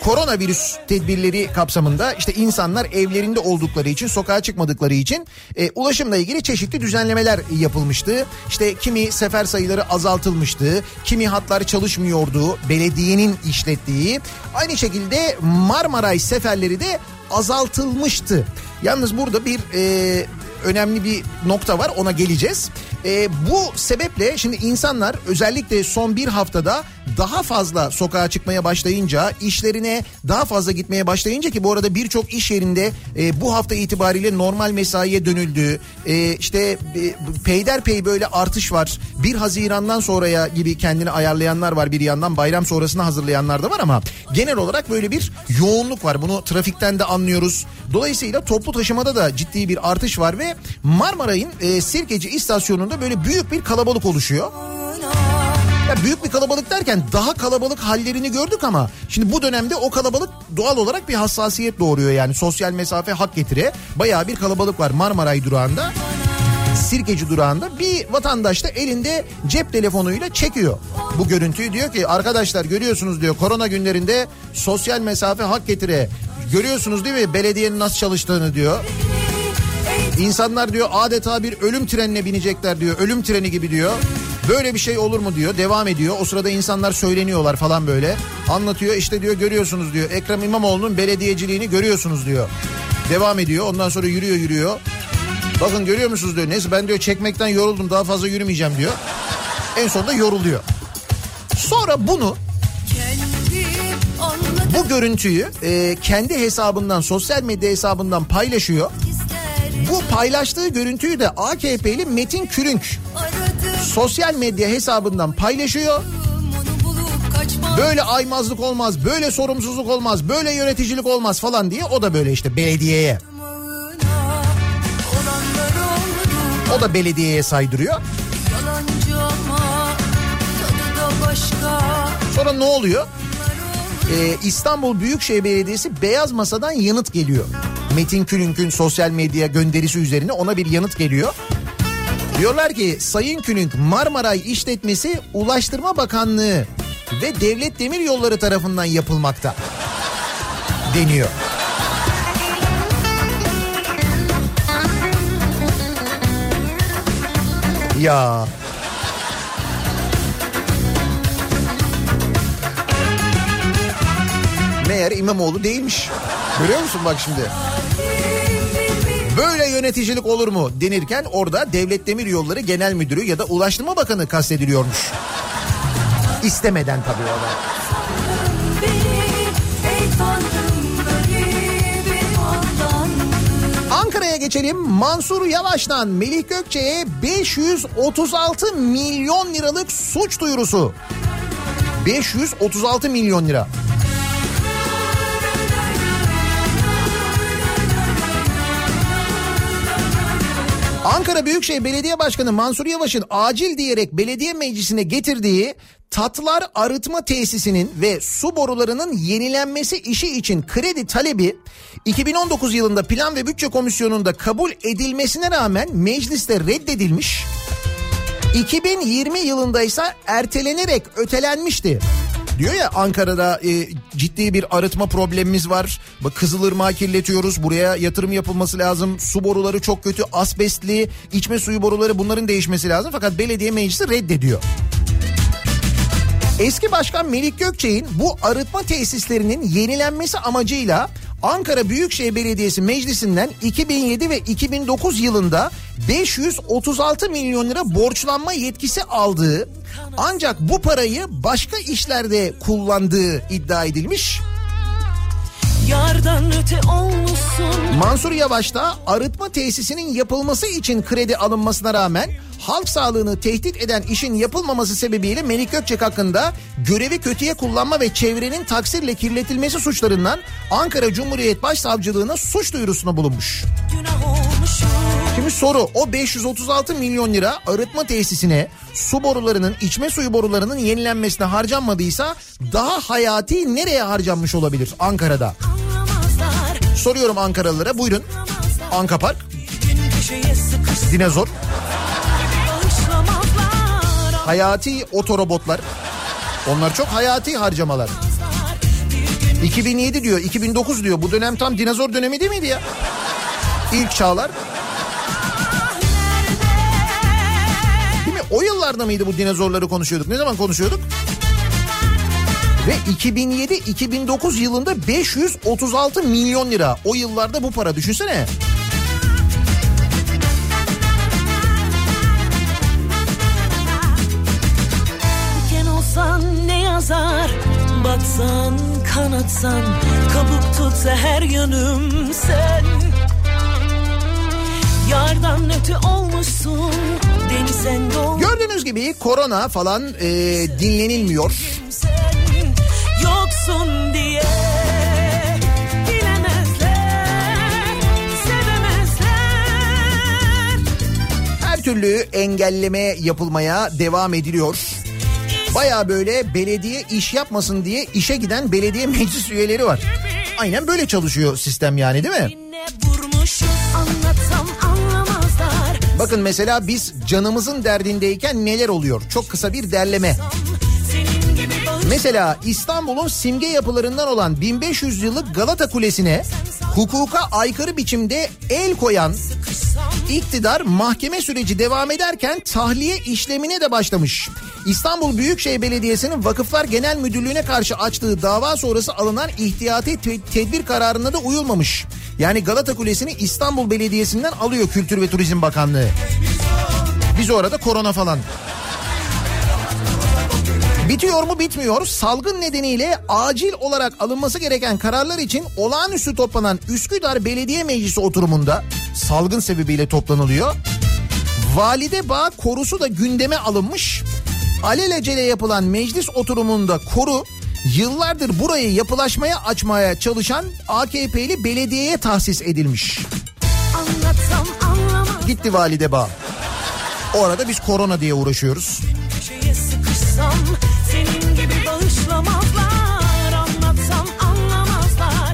koronavirüs tedbirleri kapsamında işte insanlar evlerinde oldukları için sokağa çıkmadıkları için e, ulaşımla ilgili çeşitli düzenlemeler yapılmıştı. İşte kimi sefer sayıları azaltılmıştı, kimi hatlar çalışmıyordu, belediyenin işlettiği. Aynı şekilde Marmaray seferleri de azaltılmıştı. Yalnız burada bir e, önemli bir nokta var ona geleceğiz. E, bu sebeple şimdi insanlar özellikle son bir haftada daha fazla sokağa çıkmaya başlayınca işlerine daha fazla gitmeye başlayınca ki bu arada birçok iş yerinde e, bu hafta itibariyle normal mesaiye dönüldü. E, işte e, peyderpey böyle artış var. 1 Haziran'dan sonraya gibi kendini ayarlayanlar var bir yandan bayram sonrasına hazırlayanlar da var ama genel olarak böyle bir yoğunluk var. Bunu trafikten de anlıyoruz. Dolayısıyla toplu taşımada da ciddi bir artış var ve Marmaray'ın e, Sirkeci istasyonunda böyle büyük bir kalabalık oluşuyor. Ya büyük bir kalabalık derken daha kalabalık hallerini gördük ama şimdi bu dönemde o kalabalık doğal olarak bir hassasiyet doğuruyor yani sosyal mesafe hak getire. Bayağı bir kalabalık var Marmaray durağında. Sirkeci durağında bir vatandaş da elinde cep telefonuyla çekiyor bu görüntüyü. Diyor ki arkadaşlar görüyorsunuz diyor korona günlerinde sosyal mesafe hak getire. Görüyorsunuz değil mi belediyenin nasıl çalıştığını diyor. İnsanlar diyor adeta bir ölüm trenine binecekler diyor. Ölüm treni gibi diyor. Böyle bir şey olur mu diyor. Devam ediyor. O sırada insanlar söyleniyorlar falan böyle. Anlatıyor işte diyor görüyorsunuz diyor. Ekrem İmamoğlu'nun belediyeciliğini görüyorsunuz diyor. Devam ediyor. Ondan sonra yürüyor yürüyor. Bakın görüyor musunuz diyor. Neyse ben diyor çekmekten yoruldum daha fazla yürümeyeceğim diyor. En sonunda yoruluyor. Sonra bunu bu görüntüyü e, kendi hesabından sosyal medya hesabından paylaşıyor. Bu paylaştığı görüntüyü de AKP'li Metin Kürünk sosyal medya hesabından paylaşıyor. Böyle aymazlık olmaz, böyle sorumsuzluk olmaz, böyle yöneticilik olmaz falan diye o da böyle işte belediyeye. O da belediyeye saydırıyor. Sonra ne oluyor? Ee, İstanbul Büyükşehir Belediyesi beyaz masadan yanıt geliyor. Metin Külünk'ün sosyal medya gönderisi üzerine ona bir yanıt geliyor. Diyorlar ki Sayın Külünk Marmaray işletmesi Ulaştırma Bakanlığı ve Devlet Demir Yolları tarafından yapılmakta deniyor. Ya Meğer İmamoğlu değilmiş. Görüyor musun bak şimdi? Böyle yöneticilik olur mu denirken orada Devlet Demir Yolları Genel Müdürü ya da Ulaştırma Bakanı kastediliyormuş. İstemeden tabii o da. Ankara'ya geçelim. Mansur Yavaş'tan Melih Gökçe'ye 536 milyon liralık suç duyurusu. 536 milyon lira. Ankara Büyükşehir Belediye Başkanı Mansur Yavaş'ın acil diyerek belediye meclisine getirdiği Tatlar arıtma tesisinin ve su borularının yenilenmesi işi için kredi talebi 2019 yılında Plan ve Bütçe Komisyonu'nda kabul edilmesine rağmen mecliste reddedilmiş. 2020 yılında ise ertelenerek ötelenmişti. Diyor ya Ankara'da e, ciddi bir arıtma problemimiz var. Bak Kızılırmağı kirletiyoruz. Buraya yatırım yapılması lazım. Su boruları çok kötü. Asbestli, içme suyu boruları bunların değişmesi lazım. Fakat belediye meclisi reddediyor. Eski Başkan Melik Gökçek'in bu arıtma tesislerinin yenilenmesi amacıyla Ankara Büyükşehir Belediyesi Meclisi'nden 2007 ve 2009 yılında 536 milyon lira borçlanma yetkisi aldığı ancak bu parayı başka işlerde kullandığı iddia edilmiş. Yardan öte olmuşsun Mansur Yavaş da arıtma tesisinin yapılması için kredi alınmasına rağmen halk sağlığını tehdit eden işin yapılmaması sebebiyle Melik Gökçek hakkında görevi kötüye kullanma ve çevrenin taksirle kirletilmesi suçlarından Ankara Cumhuriyet Başsavcılığına suç duyurusuna bulunmuş. Şimdi soru o 536 milyon lira arıtma tesisine su borularının içme suyu borularının yenilenmesine harcanmadıysa daha hayati nereye harcanmış olabilir Ankara'da? Soruyorum Ankaralılara buyurun. Anka Park, dinozor, hayati otorobotlar. Onlar çok hayati harcamalar. 2007 diyor, 2009 diyor. Bu dönem tam dinozor dönemi değil miydi ya? İlk çağlar. O yıllarda mıydı bu dinozorları konuşuyorduk? Ne zaman konuşuyorduk? Ve 2007-2009 yılında 536 milyon lira. O yıllarda bu para düşünsene. Batsan kanatsan Kabuk tutsa her yanım sen Yardan öte olmuşsun Denizden doğ Gördüğünüz gibi korona falan e, dinlenilmiyor. sen Yoksun diye Her türlü engelleme yapılmaya devam ediliyor. Baya böyle belediye iş yapmasın diye işe giden belediye meclis üyeleri var. Aynen böyle çalışıyor sistem yani değil mi? Anlatsam anlamazlar Bakın mesela biz canımızın derdindeyken neler oluyor? Çok kısa bir derleme. Bağış Mesela İstanbul'un simge yapılarından olan 1500 yıllık Galata Kulesi'ne hukuka aykırı biçimde el koyan iktidar mahkeme süreci devam ederken tahliye işlemine de başlamış. İstanbul Büyükşehir Belediyesi'nin Vakıflar Genel Müdürlüğü'ne karşı açtığı dava sonrası alınan ihtiyati te- tedbir kararına da uyulmamış. Yani Galata Kulesi'ni İstanbul Belediyesi'nden alıyor Kültür ve Turizm Bakanlığı. Biz o arada korona falan. Bitiyor mu bitmiyor. Salgın nedeniyle acil olarak alınması gereken kararlar için olağanüstü toplanan Üsküdar Belediye Meclisi oturumunda salgın sebebiyle toplanılıyor. Valide Bağ korusu da gündeme alınmış. Alelacele yapılan meclis oturumunda koru yıllardır burayı yapılaşmaya açmaya çalışan AKP'li belediyeye tahsis edilmiş. Gitti Valide Bağ. O arada biz korona diye uğraşıyoruz. Köşeye sıkışsam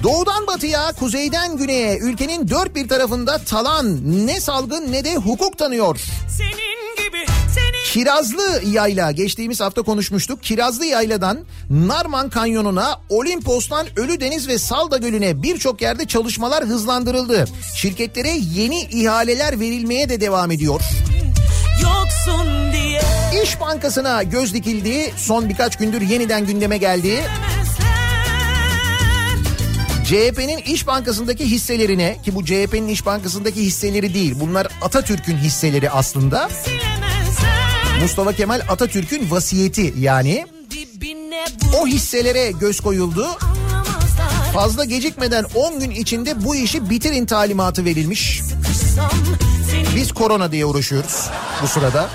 Doğudan batıya, kuzeyden güneye ülkenin dört bir tarafında talan ne salgın ne de hukuk tanıyor. Senin gibi Senin Kirazlı Yayla geçtiğimiz hafta konuşmuştuk. Kirazlı Yayla'dan Narman Kanyonu'na, Olimpos'tan Ölüdeniz ve Salda Gölü'ne birçok yerde çalışmalar hızlandırıldı. Şirketlere yeni ihaleler verilmeye de devam ediyor. Yoksun diye İş Bankası'na göz dikildi. Son birkaç gündür yeniden gündeme geldi. Demezler CHP'nin İş Bankası'ndaki hisselerine ki bu CHP'nin İş Bankası'ndaki hisseleri değil. Bunlar Atatürk'ün hisseleri aslında. Mustafa Kemal Atatürk'ün vasiyeti yani. O hisselere göz koyuldu. Fazla gecikmeden 10 gün içinde bu işi bitirin talimatı verilmiş. Sıkışsam Biz korona diye uğraşıyoruz bu sırada.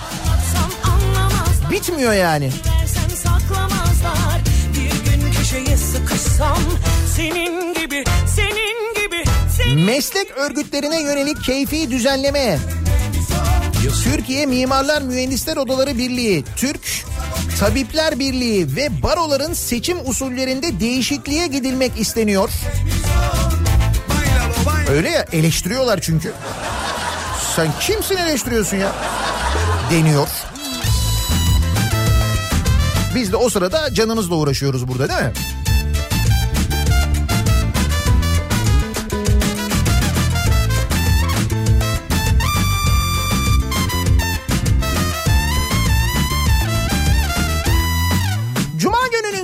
Bitmiyor yani. Senin gibi Senin gibi Senin Meslek örgütlerine yönelik keyfi düzenleme. Türkiye Mimarlar Mühendisler Odaları Birliği, Türk Tabipler Birliği ve baroların seçim usullerinde değişikliğe gidilmek isteniyor. Öyle ya eleştiriyorlar çünkü. Sen kimsin eleştiriyorsun ya? Deniyor. Biz de o sırada canımızla uğraşıyoruz burada değil mi?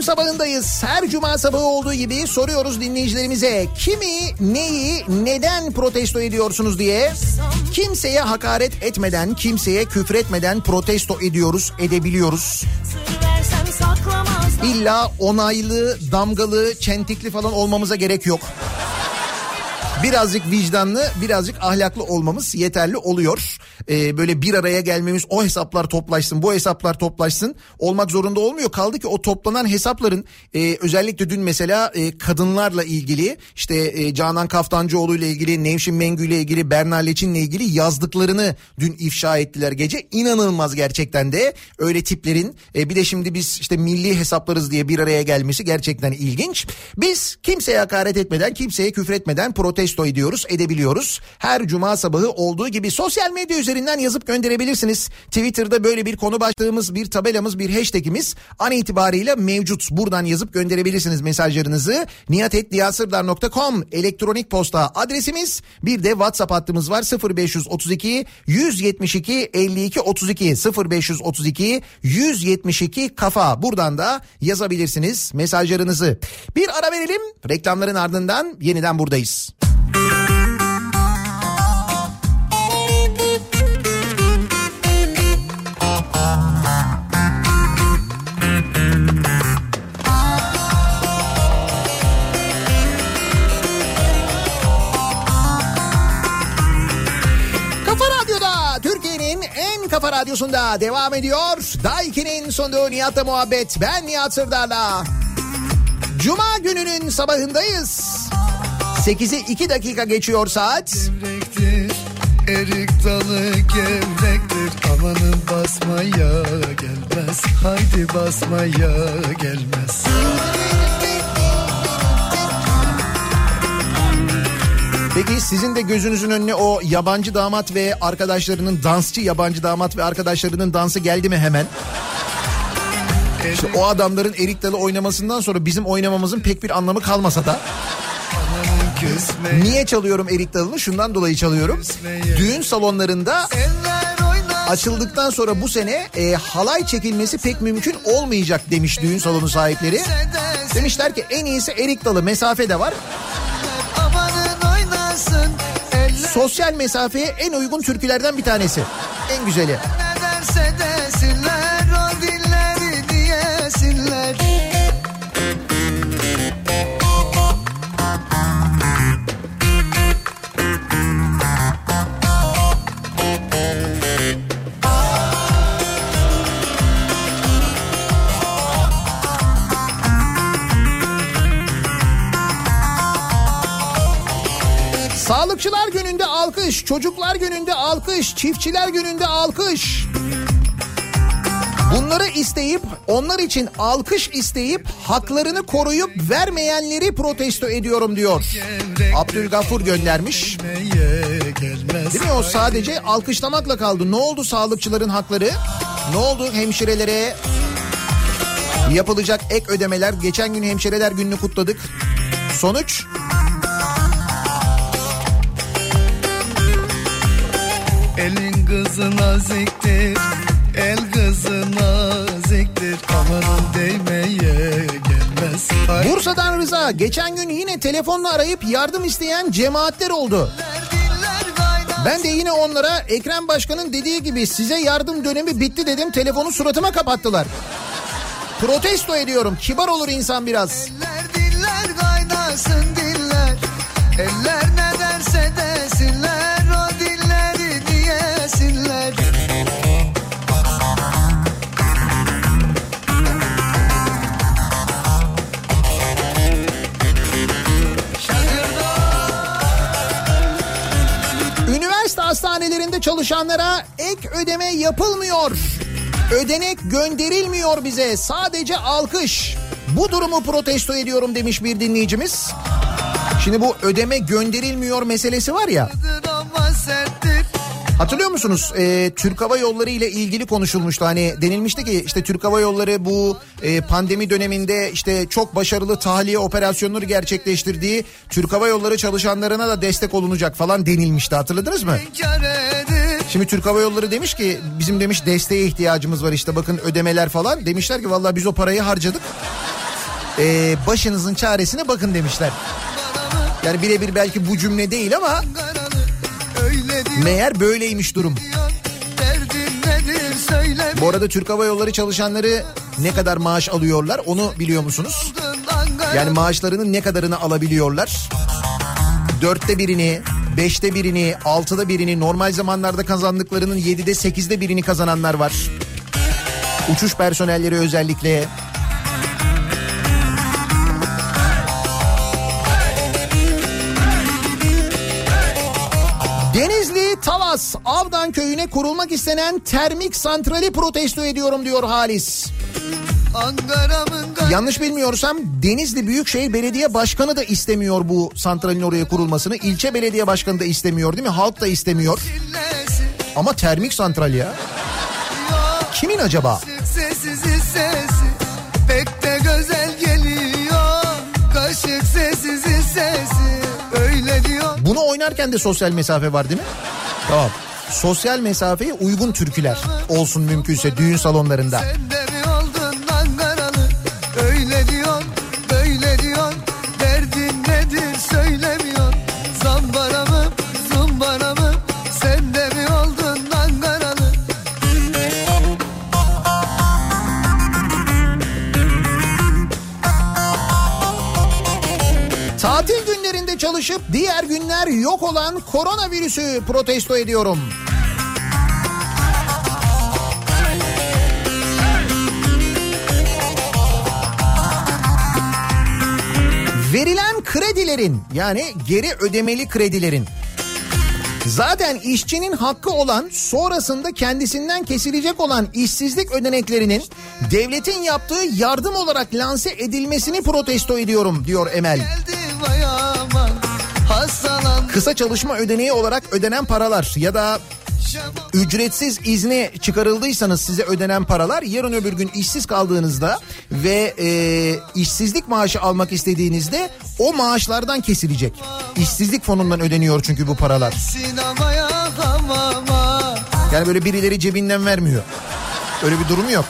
Sabahındayız. Her cuma sabahı olduğu gibi soruyoruz dinleyicilerimize. Kimi, neyi, neden protesto ediyorsunuz diye. Kimseye hakaret etmeden, kimseye küfür etmeden protesto ediyoruz, edebiliyoruz. İlla onaylı, damgalı, çentikli falan olmamıza gerek yok. Birazcık vicdanlı, birazcık ahlaklı olmamız yeterli oluyor. Ee, böyle bir araya gelmemiz, o hesaplar toplaşsın, bu hesaplar toplaşsın olmak zorunda olmuyor. Kaldı ki o toplanan hesapların e, özellikle dün mesela e, kadınlarla ilgili, işte e, Canan Kaftancıoğlu ile ilgili, Nevşin Mengü ile ilgili, Berna Leçin'le ilgili yazdıklarını dün ifşa ettiler gece. İnanılmaz gerçekten de öyle tiplerin. E, bir de şimdi biz işte milli hesaplarız diye bir araya gelmesi gerçekten ilginç. Biz kimseye hakaret etmeden, kimseye küfür etmeden protesto ediyoruz, edebiliyoruz. Her cuma sabahı olduğu gibi sosyal medya üzerinden yazıp gönderebilirsiniz. Twitter'da böyle bir konu başlığımız, bir tabelamız, bir hashtagimiz an itibariyle mevcut. Buradan yazıp gönderebilirsiniz mesajlarınızı. niyatetdiyasırdar.com elektronik posta adresimiz. Bir de WhatsApp hattımız var 0532 172 52 32 0532 172 kafa. Buradan da yazabilirsiniz mesajlarınızı. Bir ara verelim. Reklamların ardından yeniden buradayız. Kafa radyosunda devam ediyor. Daiki'nin sunduğu Nihat'la muhabbet. Ben Nihat Sırdar'la. Cuma gününün sabahındayız. 8'i 2 dakika geçiyor saat. Gevrektir, erik dalı gevrektir Amanın basmaya gelmez Haydi basmaya gelmez Peki sizin de gözünüzün önüne o yabancı damat ve arkadaşlarının dansçı yabancı damat ve arkadaşlarının dansı geldi mi hemen? İşte o adamların erik dalı oynamasından sonra bizim oynamamızın pek bir anlamı kalmasa da niye çalıyorum erik dalını? Şundan dolayı çalıyorum. Düğün salonlarında açıldıktan sonra bu sene e, halay çekilmesi pek mümkün olmayacak demiş düğün salonu sahipleri. Demişler ki en iyisi erik dalı mesafe de var. Sosyal mesafeye en uygun türkülerden bir tanesi. En güzeli. ne derse desinler Sağlıkçılar gününde alkış, çocuklar gününde alkış, çiftçiler gününde alkış. Bunları isteyip onlar için alkış isteyip haklarını koruyup vermeyenleri protesto ediyorum diyor. Abdülgafur göndermiş. Değil mi o sadece alkışlamakla kaldı. Ne oldu sağlıkçıların hakları? Ne oldu hemşirelere? Yapılacak ek ödemeler. Geçen gün hemşireler gününü kutladık. Sonuç? Elin kızı naziktir El kızı naziktir Amanın değmeye gelmez Haydi Bursa'dan Rıza geçen gün yine telefonla arayıp yardım isteyen cemaatler oldu. Ben de yine onlara Ekrem Başkan'ın dediği gibi size yardım dönemi bitti dedim telefonu suratıma kapattılar. Protesto ediyorum kibar olur insan biraz. Eller diller kaynasın diller Eller Çalışanlara ek ödeme yapılmıyor. Ödenek gönderilmiyor bize sadece alkış. Bu durumu protesto ediyorum demiş bir dinleyicimiz. Şimdi bu ödeme gönderilmiyor meselesi var ya. Hatırlıyor musunuz? Ee, Türk Hava Yolları ile ilgili konuşulmuştu. Hani denilmişti ki işte Türk Hava Yolları bu e, pandemi döneminde işte çok başarılı tahliye operasyonları gerçekleştirdiği Türk Hava Yolları çalışanlarına da destek olunacak falan denilmişti. Hatırladınız mı? Şimdi Türk Hava Yolları demiş ki bizim demiş desteğe ihtiyacımız var işte bakın ödemeler falan. Demişler ki vallahi biz o parayı harcadık. Ee, başınızın çaresine bakın demişler. Yani birebir belki bu cümle değil ama meğer böyleymiş durum. Bu arada Türk Hava Yolları çalışanları ne kadar maaş alıyorlar onu biliyor musunuz? Yani maaşlarının ne kadarını alabiliyorlar? Dörtte birini, beşte birini, altıda birini, normal zamanlarda kazandıklarının yedide sekizde birini kazananlar var. Uçuş personelleri özellikle. Denizli Talas Avdan köyüne kurulmak istenen termik santrali protesto ediyorum diyor Halis. Yanlış bilmiyorsam Denizli Büyükşehir Belediye Başkanı da istemiyor bu santralin oraya kurulmasını. İlçe belediye başkanı da istemiyor değil mi? Halk da istemiyor. Ama termik santral ya. Kimin acaba? Sessiz sesi pek de güzel geliyor Kaşık sessiz sesi öyle diyor Bunu oynarken de sosyal mesafe var değil mi? Tamam. Sosyal mesafeye uygun türküler olsun mümkünse düğün salonlarında. Sen de çalışıp diğer günler yok olan koronavirüsü protesto ediyorum. Verilen kredilerin yani geri ödemeli kredilerin Zaten işçinin hakkı olan sonrasında kendisinden kesilecek olan işsizlik ödeneklerinin devletin yaptığı yardım olarak lanse edilmesini protesto ediyorum diyor Emel. Geldi vay aman hastalandım Kısa çalışma ödeneği olarak ödenen paralar ya da ücretsiz izne çıkarıldıysanız size ödenen paralar yarın öbür gün işsiz kaldığınızda ve e, işsizlik maaşı almak istediğinizde o maaşlardan kesilecek. İşsizlik fonundan ödeniyor çünkü bu paralar. Yani böyle birileri cebinden vermiyor. Öyle bir durum yok.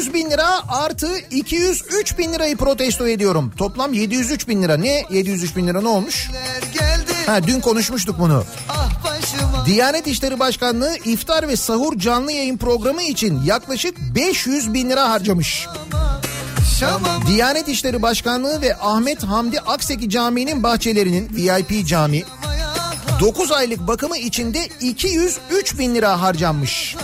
700 bin lira artı 203 bin lirayı protesto ediyorum. Toplam 703 bin lira. Ne 703 bin lira ne olmuş? Ha, dün konuşmuştuk bunu. Diyanet İşleri Başkanlığı iftar ve sahur canlı yayın programı için yaklaşık 500 bin lira harcamış. Diyanet İşleri Başkanlığı ve Ahmet Hamdi Akseki Camii'nin bahçelerinin VIP cami 9 aylık bakımı içinde 203 bin lira harcanmış.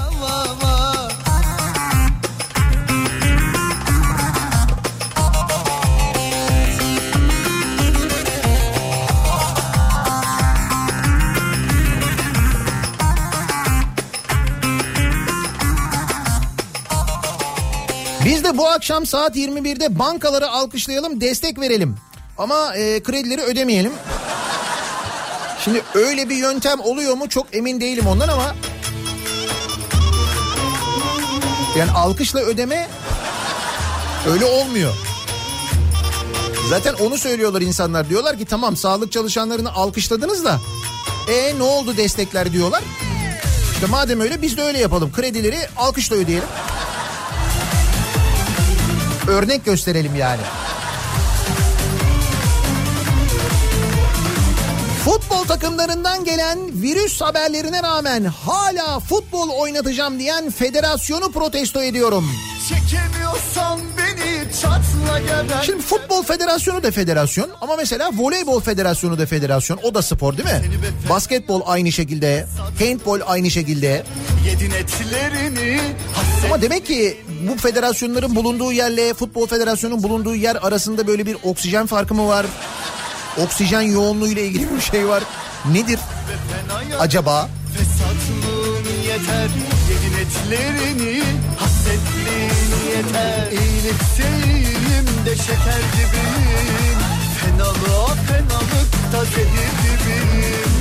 De bu akşam saat 21'de bankaları alkışlayalım, destek verelim. Ama e, kredileri ödemeyelim. Şimdi öyle bir yöntem oluyor mu çok emin değilim ondan ama... Yani alkışla ödeme öyle olmuyor. Zaten onu söylüyorlar insanlar. Diyorlar ki tamam sağlık çalışanlarını alkışladınız da... E ne oldu destekler diyorlar. İşte madem öyle biz de öyle yapalım. Kredileri alkışla ödeyelim. Örnek gösterelim yani. Futbol takımlarından gelen virüs haberlerine rağmen hala futbol oynatacağım diyen federasyonu protesto ediyorum. Çekemiyorsan beni çatla geber Şimdi futbol federasyonu da federasyon ama mesela voleybol federasyonu da federasyon. O da spor değil mi? Basketbol aynı şekilde, handbol aynı şekilde. Ama demek ki bu federasyonların bulunduğu yerle futbol federasyonunun bulunduğu yer arasında böyle bir oksijen farkı mı var? Oksijen yoğunluğu ile ilgili bir şey var. Nedir acaba? Yeter İyilik seyrimde şeker gibiyim Fenalığa fenalıkta zehir gibiyim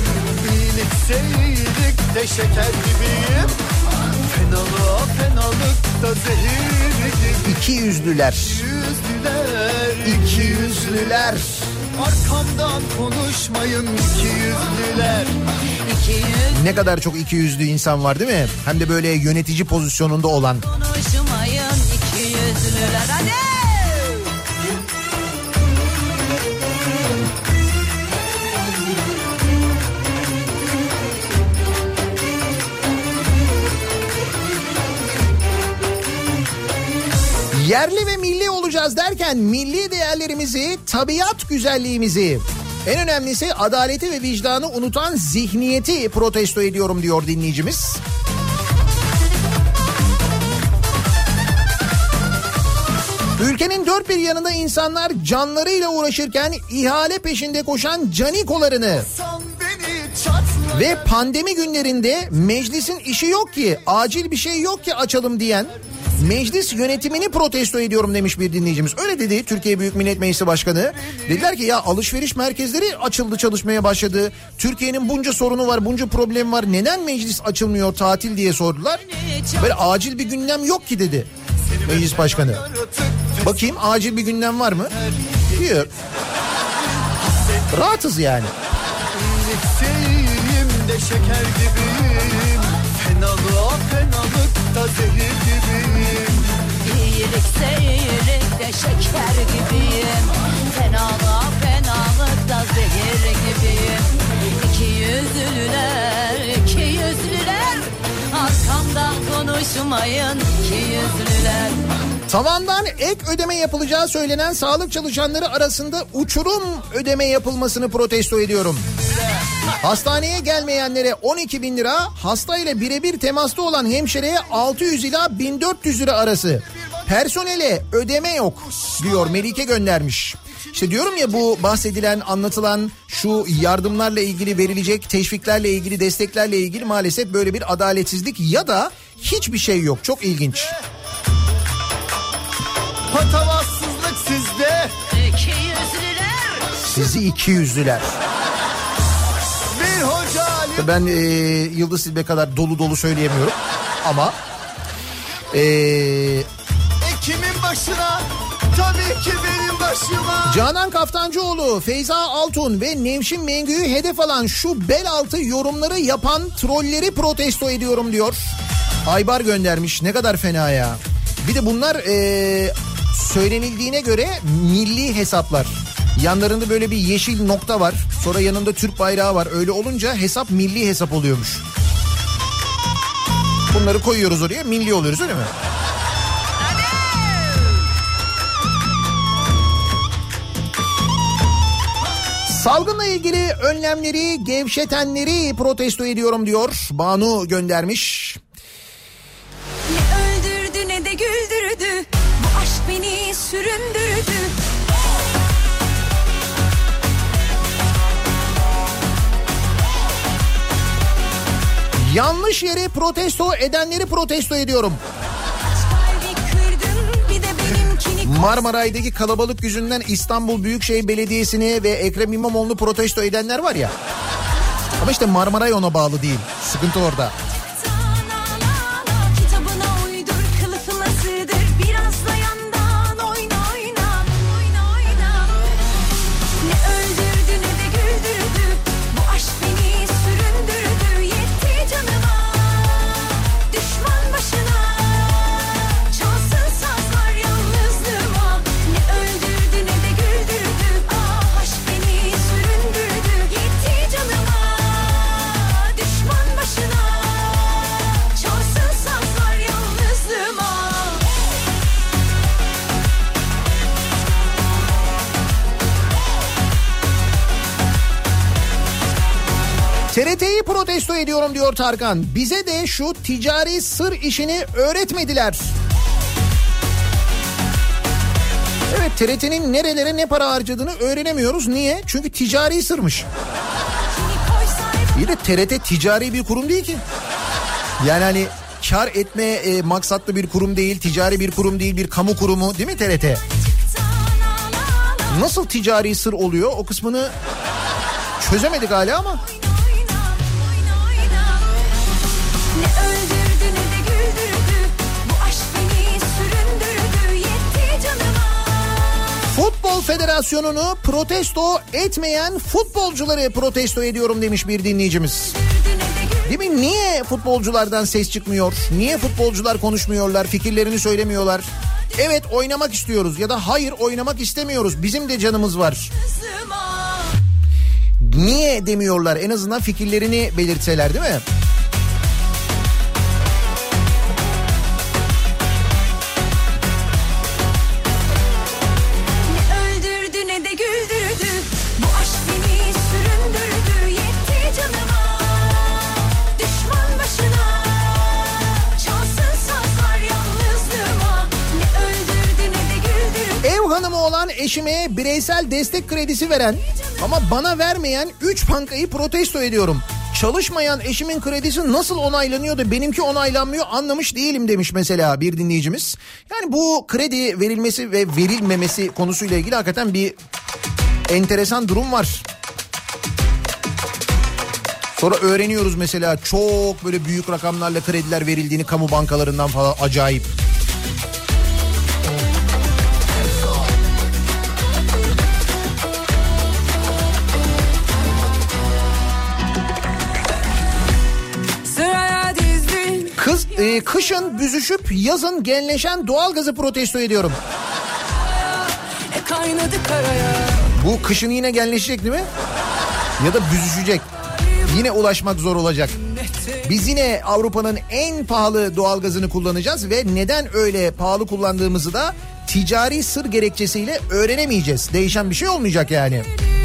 İyilik seyirlikte şeker gibiyim Fenalığa fenalıkta zehir gibi İki yüzlüler. İki yüzlüler. Arkamdan konuşmayın iki yüzlüler Ne kadar çok iki yüzlü insan var değil mi? Hem de böyle yönetici pozisyonunda olan. konuşmayın iki yüzlüler hadi. Yerli ve milli olacağız derken milli değerlerimizi, tabiat güzelliğimizi, en önemlisi adaleti ve vicdanı unutan zihniyeti protesto ediyorum diyor dinleyicimiz. Ülkenin dört bir yanında insanlar canlarıyla uğraşırken ihale peşinde koşan canikolarını ve pandemi günlerinde meclisin işi yok ki, acil bir şey yok ki açalım diyen meclis yönetimini protesto ediyorum demiş bir dinleyicimiz. Öyle dedi Türkiye Büyük Millet Meclisi Başkanı. Dediler ki ya alışveriş merkezleri açıldı çalışmaya başladı. Türkiye'nin bunca sorunu var, bunca problem var. Neden meclis açılmıyor tatil diye sordular. Böyle acil bir gündem yok ki dedi meclis başkanı. Bakayım acil bir gündem var mı? Yok. Rahatız yani. Şeker gibiyim Fenalığa fenalıkta zehir gibiyim İyilik seyirlikte şeker gibiyim. Fenalığa fenalıkta zehir gibiyim. İki yüzlüler, iki yüzlüler. Arkamdan konuşmayın iki yüzlüler Tavandan ek ödeme yapılacağı söylenen sağlık çalışanları arasında uçurum ödeme yapılmasını protesto ediyorum. Hastaneye gelmeyenlere 12 bin lira, hastayla birebir temasta olan hemşireye 600 ila 1400 lira arası. Personele ödeme yok diyor Melike göndermiş. İşte diyorum ya bu bahsedilen anlatılan şu yardımlarla ilgili verilecek teşviklerle ilgili desteklerle ilgili maalesef böyle bir adaletsizlik ya da hiçbir şey yok. Çok ilginç. Patavatsızlık sizde İki yüzlüler Sizi iki yüzlüler. Bir hoca alim Ben e, Yıldız Silbe kadar dolu dolu söyleyemiyorum ama e, Kimin başına Tabii ki benim başıma Canan Kaftancıoğlu, Feyza Altun ve Nevşin Mengü'yü hedef alan şu bel altı yorumları yapan trolleri protesto ediyorum diyor. Aybar göndermiş ne kadar fena ya. Bir de bunlar e, söylenildiğine göre milli hesaplar. Yanlarında böyle bir yeşil nokta var. Sonra yanında Türk bayrağı var. Öyle olunca hesap milli hesap oluyormuş. Bunları koyuyoruz oraya milli oluyoruz öyle mi? Salgınla ilgili önlemleri gevşetenleri protesto ediyorum diyor. Banu göndermiş. Ne öldürdü ne de güldürdü süründürdü Yanlış yere protesto edenleri protesto ediyorum. Marmaray'daki kalabalık yüzünden İstanbul Büyükşehir Belediyesi'ni ve Ekrem İmamoğlu'nu protesto edenler var ya. Ama işte Marmaray ona bağlı değil. Sıkıntı orada. Protesto ediyorum diyor Tarkan. Bize de şu ticari sır işini öğretmediler. Evet TRT'nin nerelere ne para harcadığını öğrenemiyoruz. Niye? Çünkü ticari sırmış. Bir de TRT ticari bir kurum değil ki. Yani hani kar etme e, maksatlı bir kurum değil, ticari bir kurum değil, bir kamu kurumu değil mi TRT? Nasıl ticari sır oluyor o kısmını çözemedik hala ama. Futbol Federasyonu'nu protesto etmeyen futbolcuları protesto ediyorum demiş bir dinleyicimiz. Değil mi? Niye futbolculardan ses çıkmıyor? Niye futbolcular konuşmuyorlar, fikirlerini söylemiyorlar? Evet oynamak istiyoruz ya da hayır oynamak istemiyoruz. Bizim de canımız var. Niye demiyorlar? En azından fikirlerini belirtseler değil mi? Eşime bireysel destek kredisi veren ama bana vermeyen 3 bankayı protesto ediyorum. Çalışmayan eşimin kredisi nasıl onaylanıyor da benimki onaylanmıyor anlamış değilim demiş mesela bir dinleyicimiz. Yani bu kredi verilmesi ve verilmemesi konusuyla ilgili hakikaten bir enteresan durum var. Sonra öğreniyoruz mesela çok böyle büyük rakamlarla krediler verildiğini kamu bankalarından falan acayip. E, kışın büzüşüp yazın genleşen doğalgazı protesto ediyorum. E Bu kışın yine genleşecek değil mi? Ya da büzüşecek. Yine ulaşmak zor olacak. Biz yine Avrupa'nın en pahalı doğalgazını kullanacağız ve neden öyle pahalı kullandığımızı da ticari sır gerekçesiyle öğrenemeyeceğiz. Değişen bir şey olmayacak yani. Diyorum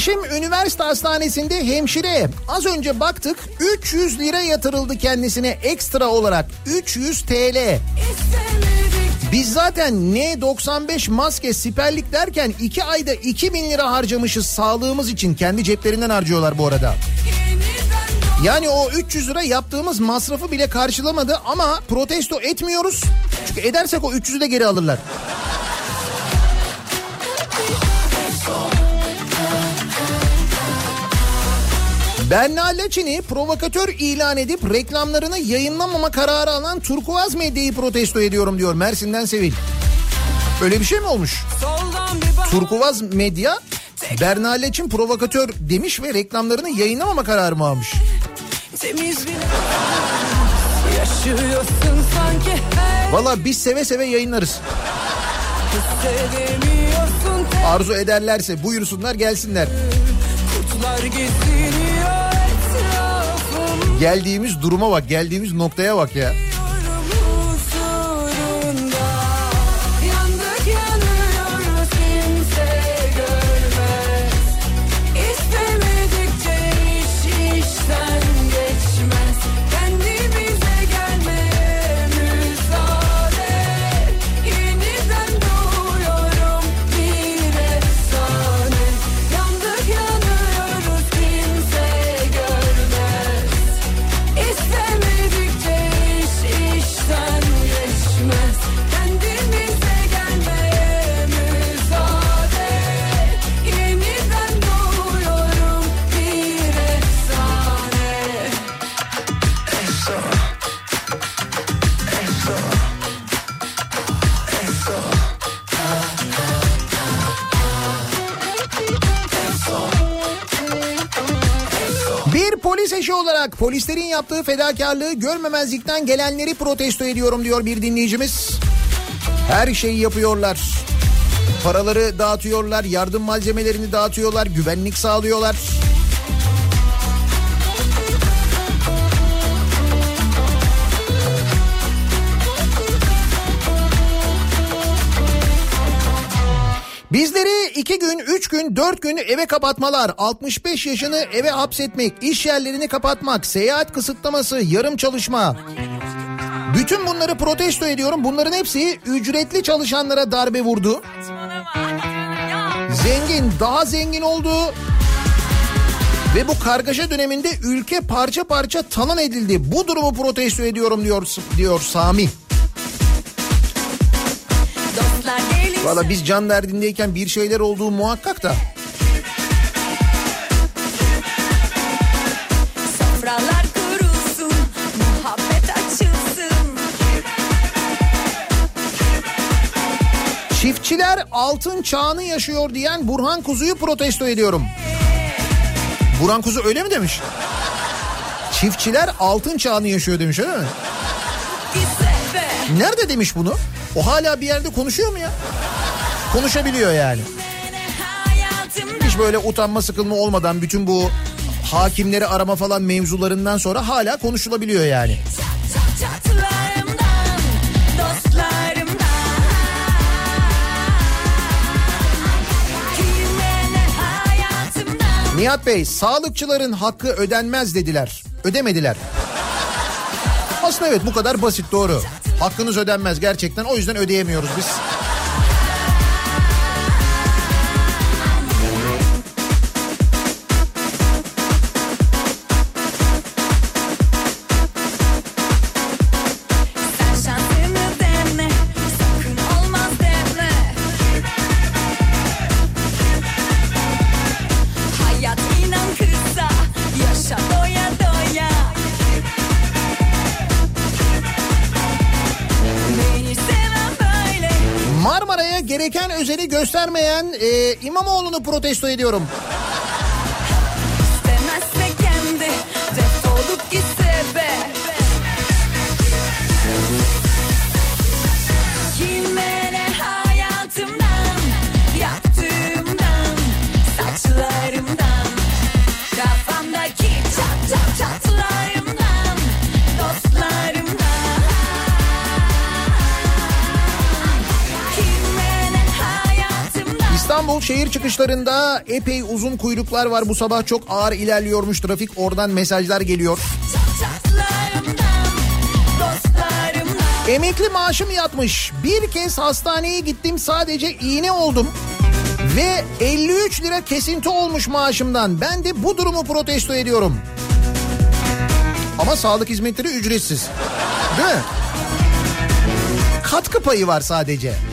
Eşim üniversite hastanesinde hemşire. Az önce baktık 300 lira yatırıldı kendisine ekstra olarak. 300 TL. Biz zaten N95 maske siperlik derken 2 ayda 2000 lira harcamışız sağlığımız için. Kendi ceplerinden harcıyorlar bu arada. Yani o 300 lira yaptığımız masrafı bile karşılamadı ama protesto etmiyoruz. Çünkü edersek o 300'ü de geri alırlar. Berna Laçin'i provokatör ilan edip reklamlarını yayınlamama kararı alan Turkuaz medyayı protesto ediyorum diyor Mersin'den Sevil. Öyle bir şey mi olmuş? Turkuaz medya Berna Laçin provokatör demiş ve reklamlarını yayınlamama kararı mı almış? temiz bir Yaşıyorsun sanki her Valla biz seve seve yayınlarız. Arzu ederlerse buyursunlar gelsinler. Geziniyor etrafım Geldiğimiz duruma bak geldiğimiz noktaya bak ya. Eşi olarak polislerin yaptığı fedakarlığı görmemezlikten gelenleri protesto ediyorum diyor bir dinleyicimiz. Her şeyi yapıyorlar. Paraları dağıtıyorlar, yardım malzemelerini dağıtıyorlar, güvenlik sağlıyorlar. Bizleri iki gün, üç gün, dört gün eve kapatmalar, 65 yaşını eve hapsetmek, iş yerlerini kapatmak, seyahat kısıtlaması, yarım çalışma. Bütün bunları protesto ediyorum. Bunların hepsi ücretli çalışanlara darbe vurdu. Zengin daha zengin oldu. Ve bu kargaşa döneminde ülke parça parça talan edildi. Bu durumu protesto ediyorum diyor, diyor Sami. Valla biz can derdindeyken bir şeyler olduğu muhakkak da. Çiftçiler altın çağını yaşıyor diyen Burhan Kuzu'yu protesto ediyorum. Burhan Kuzu öyle mi demiş? Çiftçiler altın çağını yaşıyor demiş öyle mi? Nerede demiş bunu? O hala bir yerde konuşuyor mu ya? Konuşabiliyor yani. Hiç böyle utanma sıkılma olmadan bütün bu hakimleri arama falan mevzularından sonra hala konuşulabiliyor yani. Nihat Bey sağlıkçıların hakkı ödenmez dediler. Ödemediler. Aslında evet bu kadar basit doğru. Hakkınız ödenmez gerçekten o yüzden ödeyemiyoruz biz. Özeni göstermeyen e, İmamoğlu'nu protesto ediyorum. İstemezse kendi defolup gitse be İstanbul şehir çıkışlarında epey uzun kuyruklar var. Bu sabah çok ağır ilerliyormuş trafik. Oradan mesajlar geliyor. Emekli maaşım yatmış. Bir kez hastaneye gittim sadece iğne oldum. Ve 53 lira kesinti olmuş maaşımdan. Ben de bu durumu protesto ediyorum. Ama sağlık hizmetleri ücretsiz. Değil mi? Katkı payı var sadece.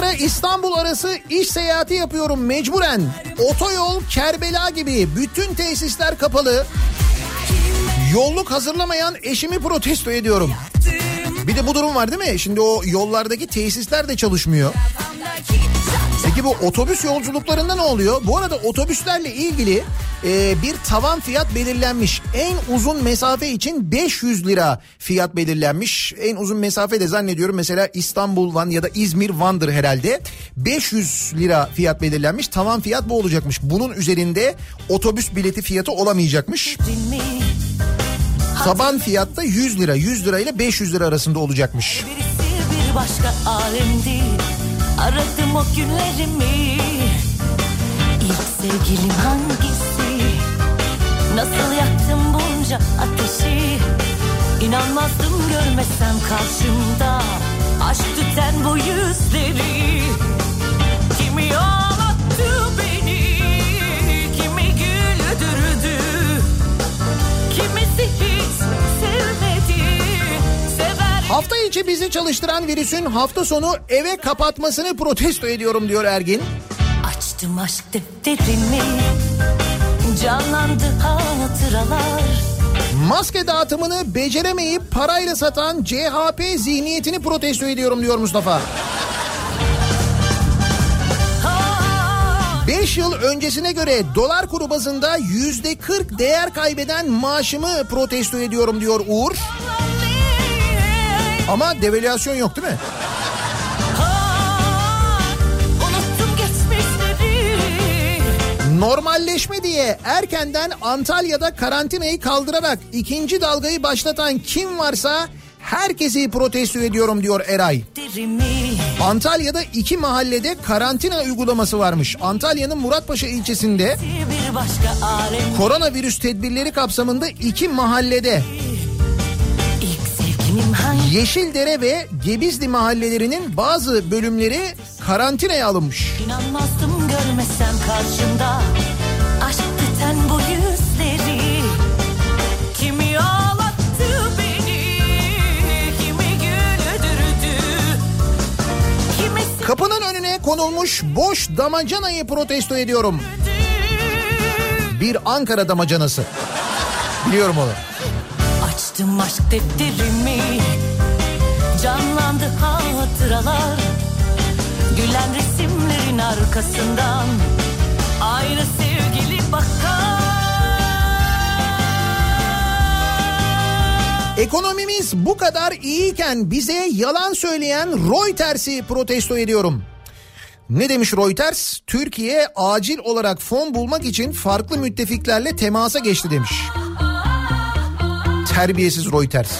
Ankara İstanbul arası iş seyahati yapıyorum mecburen. Otoyol Kerbela gibi bütün tesisler kapalı. Yolluk hazırlamayan eşimi protesto ediyorum. Bir de bu durum var değil mi? Şimdi o yollardaki tesisler de çalışmıyor. Peki bu otobüs yolculuklarında ne oluyor? Bu arada otobüslerle ilgili e, bir tavan fiyat belirlenmiş. En uzun mesafe için 500 lira fiyat belirlenmiş. En uzun mesafe de zannediyorum mesela İstanbul Van ya da İzmir Van'dır herhalde. 500 lira fiyat belirlenmiş. Tavan fiyat bu olacakmış. Bunun üzerinde otobüs bileti fiyatı olamayacakmış. Taban fiyatta 100 lira. 100 lira ile 500 lira arasında olacakmış. Birisi bir başka alemdi Aradım o günlerimi. İlk sevgilim hangisi? Nasıl yaktım bunca ateşi? İnanmazdım görmesem karşımda. Aşk tüten bu yüzleri Hafta içi bizi çalıştıran virüsün hafta sonu eve kapatmasını protesto ediyorum diyor Ergin. Açtım aşk defterimi Canlandı hatıralar Maske dağıtımını beceremeyip parayla satan CHP zihniyetini protesto ediyorum diyor Mustafa. 5 yıl öncesine göre dolar kuru bazında yüzde 40 değer kaybeden maaşımı protesto ediyorum diyor Uğur. Ama devalüasyon yok değil mi? Normalleşme diye erkenden Antalya'da karantinayı kaldırarak ikinci dalgayı başlatan kim varsa herkesi protesto ediyorum diyor Eray. Antalya'da iki mahallede karantina uygulaması varmış. Antalya'nın Muratpaşa ilçesinde koronavirüs tedbirleri kapsamında iki mahallede Yeşildere ve Gebizli mahallelerinin bazı bölümleri karantinaya alınmış. İnanmazdım görmesem karşımda Aşk biten bu yüzleri Kimi ağlattı beni Kimi güldürdü Kimi Kapının önüne konulmuş boş damacanayı protesto ediyorum. Bir Ankara damacanası. Biliyorum onu. Açtım aşk defterimi Canlandı hatıralar Gülen resimlerin arkasından Aynı sevgili bakar Ekonomimiz bu kadar iyiyken bize yalan söyleyen Reuters'i protesto ediyorum. Ne demiş Reuters? Türkiye acil olarak fon bulmak için farklı müttefiklerle temasa geçti demiş. Terbiyesiz Reuters.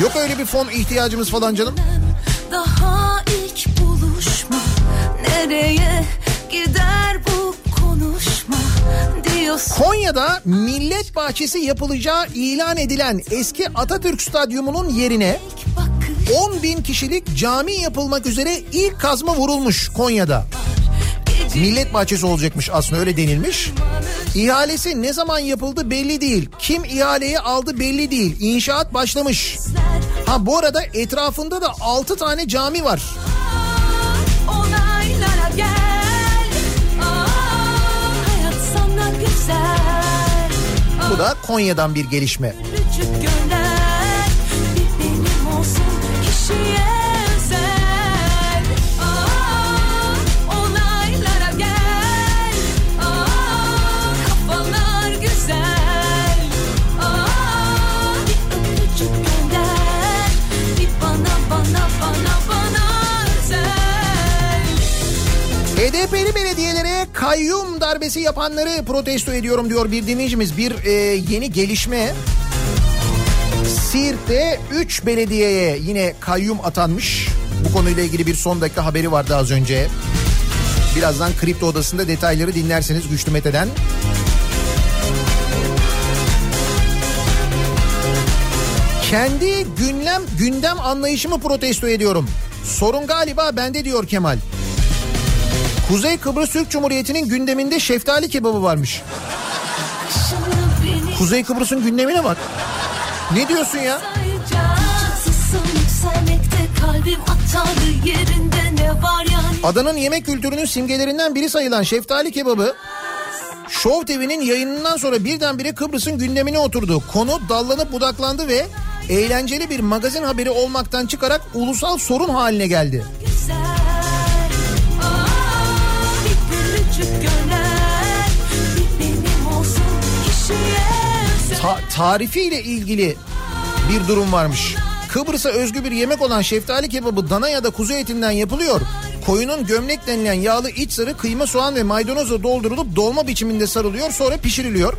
Yok öyle bir fon ihtiyacımız falan canım. Daha ilk buluşma Nereye gider bu konuşma Diyorsun Konya'da millet bahçesi yapılacağı ilan edilen eski Atatürk Stadyumu'nun yerine bakış 10 bin kişilik cami yapılmak üzere ilk kazma vurulmuş Konya'da. Millet bahçesi olacakmış aslında öyle denilmiş. İhalesi ne zaman yapıldı belli değil. Kim ihaleyi aldı belli değil. İnşaat başlamış. Ha bu arada etrafında da 6 tane cami var. sana güzel Bu da Konya'dan bir gelişme. Küçük gönler bir benim olsun kişiye HDP'li belediyelere kayyum darbesi yapanları protesto ediyorum diyor bir dinleyicimiz. Bir e, yeni gelişme. Siirt'te 3 belediyeye yine kayyum atanmış. Bu konuyla ilgili bir son dakika haberi vardı az önce. Birazdan Kripto Odası'nda detayları dinlerseniz Güçlü Mete'den. Kendi gündem gündem anlayışımı protesto ediyorum. Sorun galiba bende diyor Kemal. Kuzey Kıbrıs Türk Cumhuriyeti'nin gündeminde şeftali kebabı varmış. Kuzey Kıbrıs'ın gündemine bak. Ne diyorsun ya? Adanın yemek kültürünün simgelerinden biri sayılan şeftali kebabı Show TV'nin yayınından sonra birdenbire Kıbrıs'ın gündemine oturdu. Konu dallanıp budaklandı ve eğlenceli bir magazin haberi olmaktan çıkarak ulusal sorun haline geldi. güzel Ta- tarifiyle ilgili bir durum varmış. Kıbrıs'a özgü bir yemek olan şeftali kebabı dana ya da kuzu etinden yapılıyor. Koyunun gömlek denilen yağlı iç sarı kıyma soğan ve maydanozla doldurulup dolma biçiminde sarılıyor sonra pişiriliyor.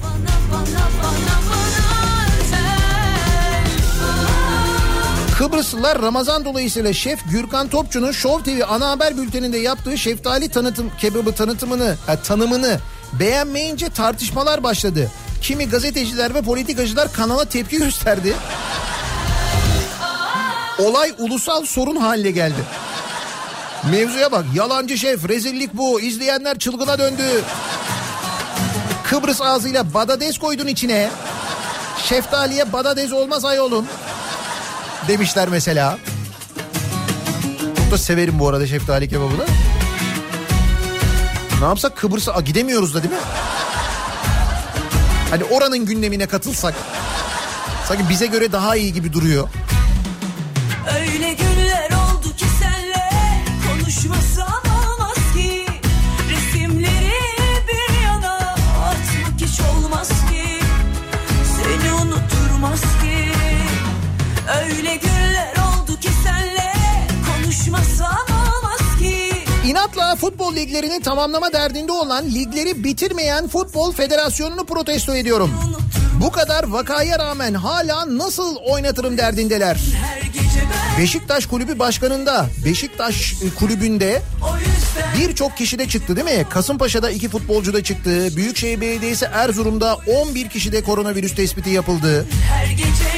Kıbrıslılar Ramazan dolayısıyla şef Gürkan Topçu'nun Show TV ana haber bülteninde yaptığı şeftali tanıtım kebabı tanıtımını ha, tanımını beğenmeyince tartışmalar başladı. Kimi gazeteciler ve politikacılar kanala tepki gösterdi. Olay ulusal sorun haline geldi. Mevzuya bak yalancı şef rezillik bu izleyenler çılgına döndü. Kıbrıs ağzıyla badades koydun içine. Şeftaliye badades olmaz ayolun demişler mesela. Çok da severim bu arada şeftali kebabını. Ne yapsak Kıbrıs'a gidemiyoruz da değil mi? Hani oranın gündemine katılsak sanki bize göre daha iyi gibi duruyor. Öyle futbol liglerini tamamlama derdinde olan ligleri bitirmeyen Futbol Federasyonu'nu protesto ediyorum. Bu kadar vakaya rağmen hala nasıl oynatırım derdindeler. Beşiktaş Kulübü Başkanı'nda, Beşiktaş e, Kulübü'nde birçok kişi de çıktı değil mi? Kasımpaşa'da iki futbolcu da çıktı. Büyükşehir Belediyesi Erzurum'da 11 kişide koronavirüs tespiti yapıldı. Her gece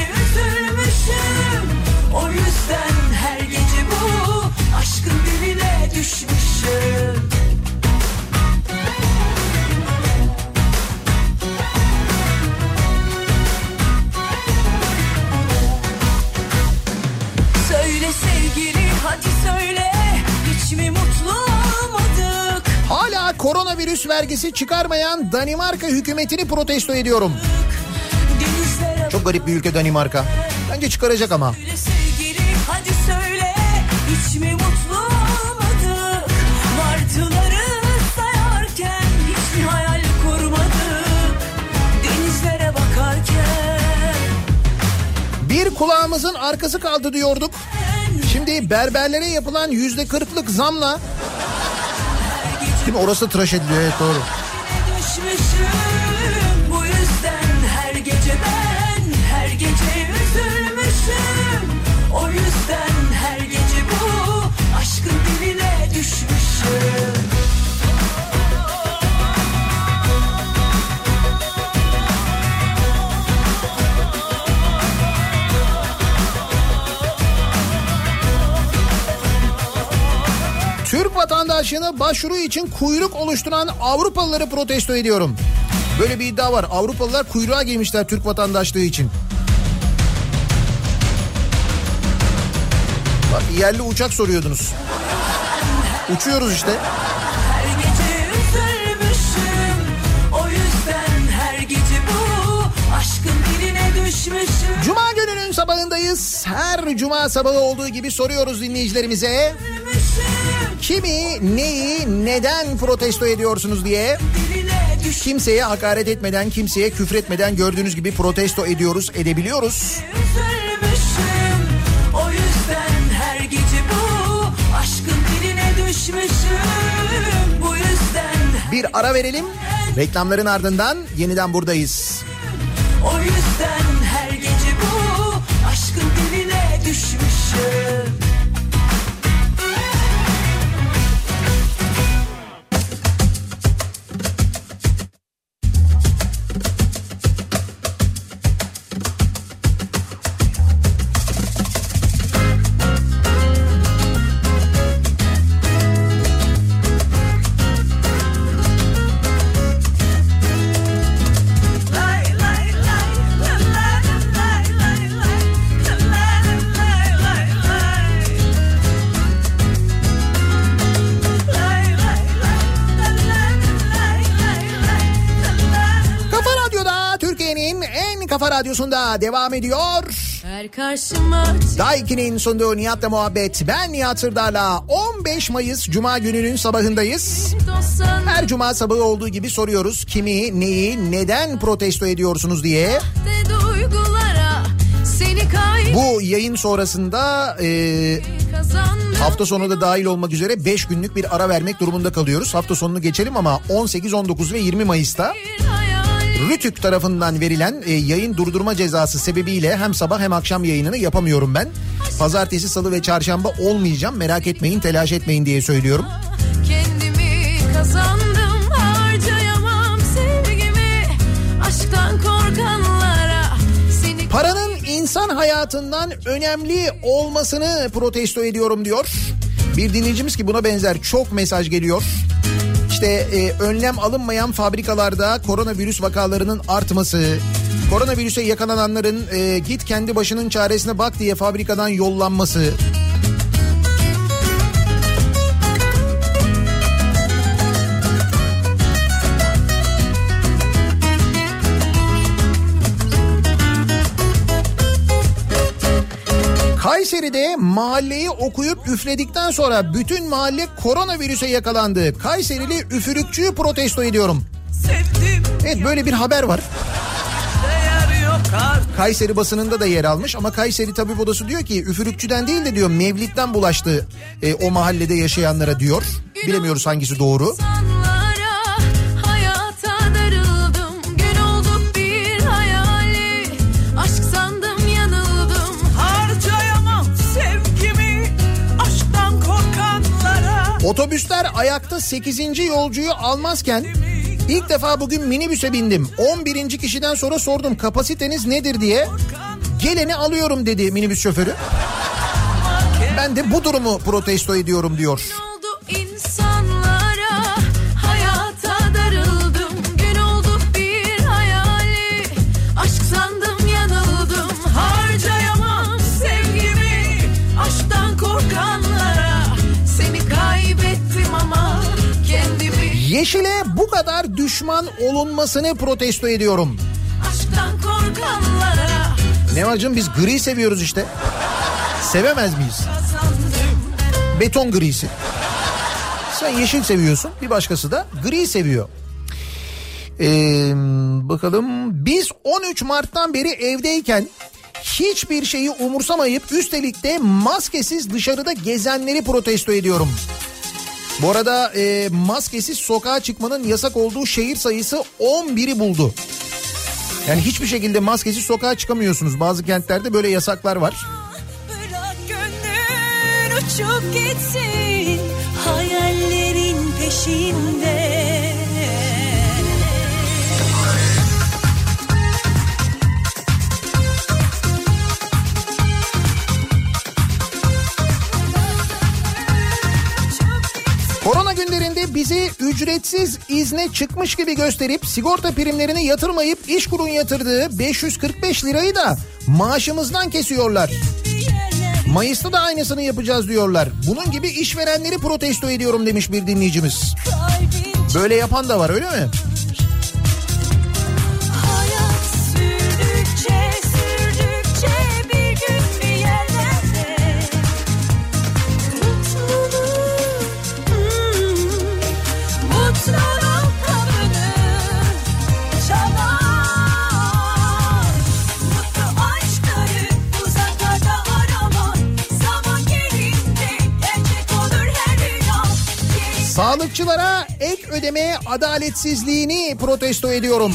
koronavirüs vergisi çıkarmayan Danimarka hükümetini protesto ediyorum. Çok garip bir ülke Danimarka. Bence çıkaracak ama. Sevgili hadi söyle Hiç mi mutlu olmadık Martıları sayarken Hiç mi hayal kurmadık Denizlere bakarken Bir kulağımızın arkası kaldı diyorduk. Şimdi berberlere yapılan yüzde kırklık zamla Değil mi? Orası tıraş ediliyor evet doğru. O yüzden her gece bu Aşkın diline düşmüşüm vatandaşlığına başvuru için kuyruk oluşturan Avrupalıları protesto ediyorum. Böyle bir iddia var. Avrupalılar kuyruğa girmişler Türk vatandaşlığı için. Bak yerli uçak soruyordunuz. Uçuyoruz işte. Sabahındayız. Her cuma sabahı olduğu gibi soruyoruz dinleyicilerimize. Kimi, neyi, neden protesto ediyorsunuz diye. Kimseye hakaret etmeden, kimseye küfretmeden gördüğünüz gibi protesto ediyoruz, edebiliyoruz. O yüzden her gece bu Aşkın diline düşmüşüm Bu yüzden Bir ara verelim. Reklamların ardından yeniden buradayız. O yüzden radyosunda devam ediyor. Her karşıma Daiki'nin sunduğu Nihat'la muhabbet. Ben Nihat Sırdar'la 15 Mayıs Cuma gününün sabahındayız. Her cuma sabahı olduğu gibi soruyoruz kimi, neyi, neden protesto ediyorsunuz diye. Bu yayın sonrasında e, hafta sonu da dahil olmak üzere 5 günlük bir ara vermek durumunda kalıyoruz. Hafta sonunu geçelim ama 18, 19 ve 20 Mayıs'ta Rütük tarafından verilen e, yayın durdurma cezası sebebiyle hem sabah hem akşam yayınını yapamıyorum ben. Pazartesi, salı ve çarşamba olmayacağım merak etmeyin telaş etmeyin diye söylüyorum. Kendimi kazandım harcayamam sevgimi Aşktan korkanlara Seni Paranın insan hayatından önemli olmasını protesto ediyorum diyor. Bir dinleyicimiz ki buna benzer çok mesaj geliyor. İşte e, önlem alınmayan fabrikalarda koronavirüs vakalarının artması, koronavirüse yakalananların e, git kendi başının çaresine bak diye fabrikadan yollanması, Kayseri'de mahalleyi okuyup üfledikten sonra bütün mahalle koronavirüse yakalandı. Kayserili üfürükçüyü protesto ediyorum. Evet böyle bir haber var. Kayseri basınında da yer almış ama Kayseri Tabip Odası diyor ki üfürükçüden değil de diyor mevlitten bulaştı e, o mahallede yaşayanlara diyor. Bilemiyoruz hangisi doğru. İnsanlara Otobüsler ayakta 8. yolcuyu almazken ilk defa bugün minibüse bindim. 11. kişiden sonra sordum kapasiteniz nedir diye. Geleni alıyorum dedi minibüs şoförü. Ben de bu durumu protesto ediyorum diyor. Yeşile bu kadar düşman olunmasını protesto ediyorum. Ne var canım biz gri seviyoruz işte. Sevemez miyiz? Beton grisi. Sen yeşil seviyorsun bir başkası da gri seviyor. Ee, bakalım biz 13 Mart'tan beri evdeyken hiçbir şeyi umursamayıp üstelik de maskesiz dışarıda gezenleri protesto ediyorum. Bu arada e, maskesiz sokağa çıkmanın yasak olduğu şehir sayısı 11'i buldu. Yani hiçbir şekilde maskesiz sokağa çıkamıyorsunuz. Bazı kentlerde böyle yasaklar var. Bırak gönlün uçup gitsin hayallerin peşinde. Korona günlerinde bizi ücretsiz izne çıkmış gibi gösterip sigorta primlerini yatırmayıp iş kurun yatırdığı 545 lirayı da maaşımızdan kesiyorlar. Mayıs'ta da aynısını yapacağız diyorlar. Bunun gibi işverenleri protesto ediyorum demiş bir dinleyicimiz. Böyle yapan da var öyle mi? Sağlıkçılara ek ödeme adaletsizliğini protesto ediyorum.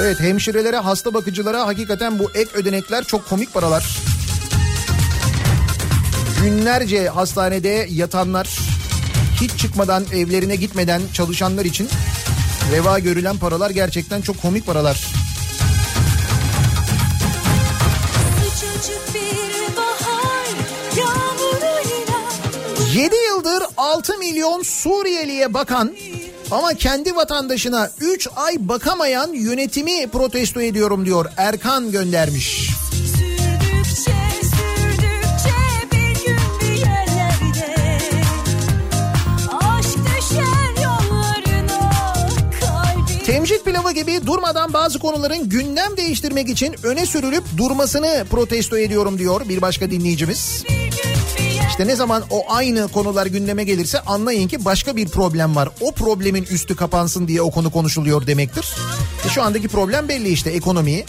Evet hemşirelere hasta bakıcılara hakikaten bu ek ödenekler çok komik paralar. Günlerce hastanede yatanlar hiç çıkmadan evlerine gitmeden çalışanlar için reva görülen paralar gerçekten çok komik paralar. 7 yıldır 6 milyon Suriyeliye bakan ama kendi vatandaşına 3 ay bakamayan yönetimi protesto ediyorum diyor Erkan göndermiş. sürdükçe sürdükçe bir gün bir yerlerde aşk düşer yollarına kalbim Temcit pilavı gibi durmadan bazı konuların gündem değiştirmek için öne sürülüp durmasını protesto ediyorum diyor bir başka dinleyicimiz. bir İşte ne zaman o aynı konular gündeme gelirse anlayın ki başka bir problem var. O problemin üstü kapansın diye o konu konuşuluyor demektir. E şu andaki problem belli işte ekonomiyi.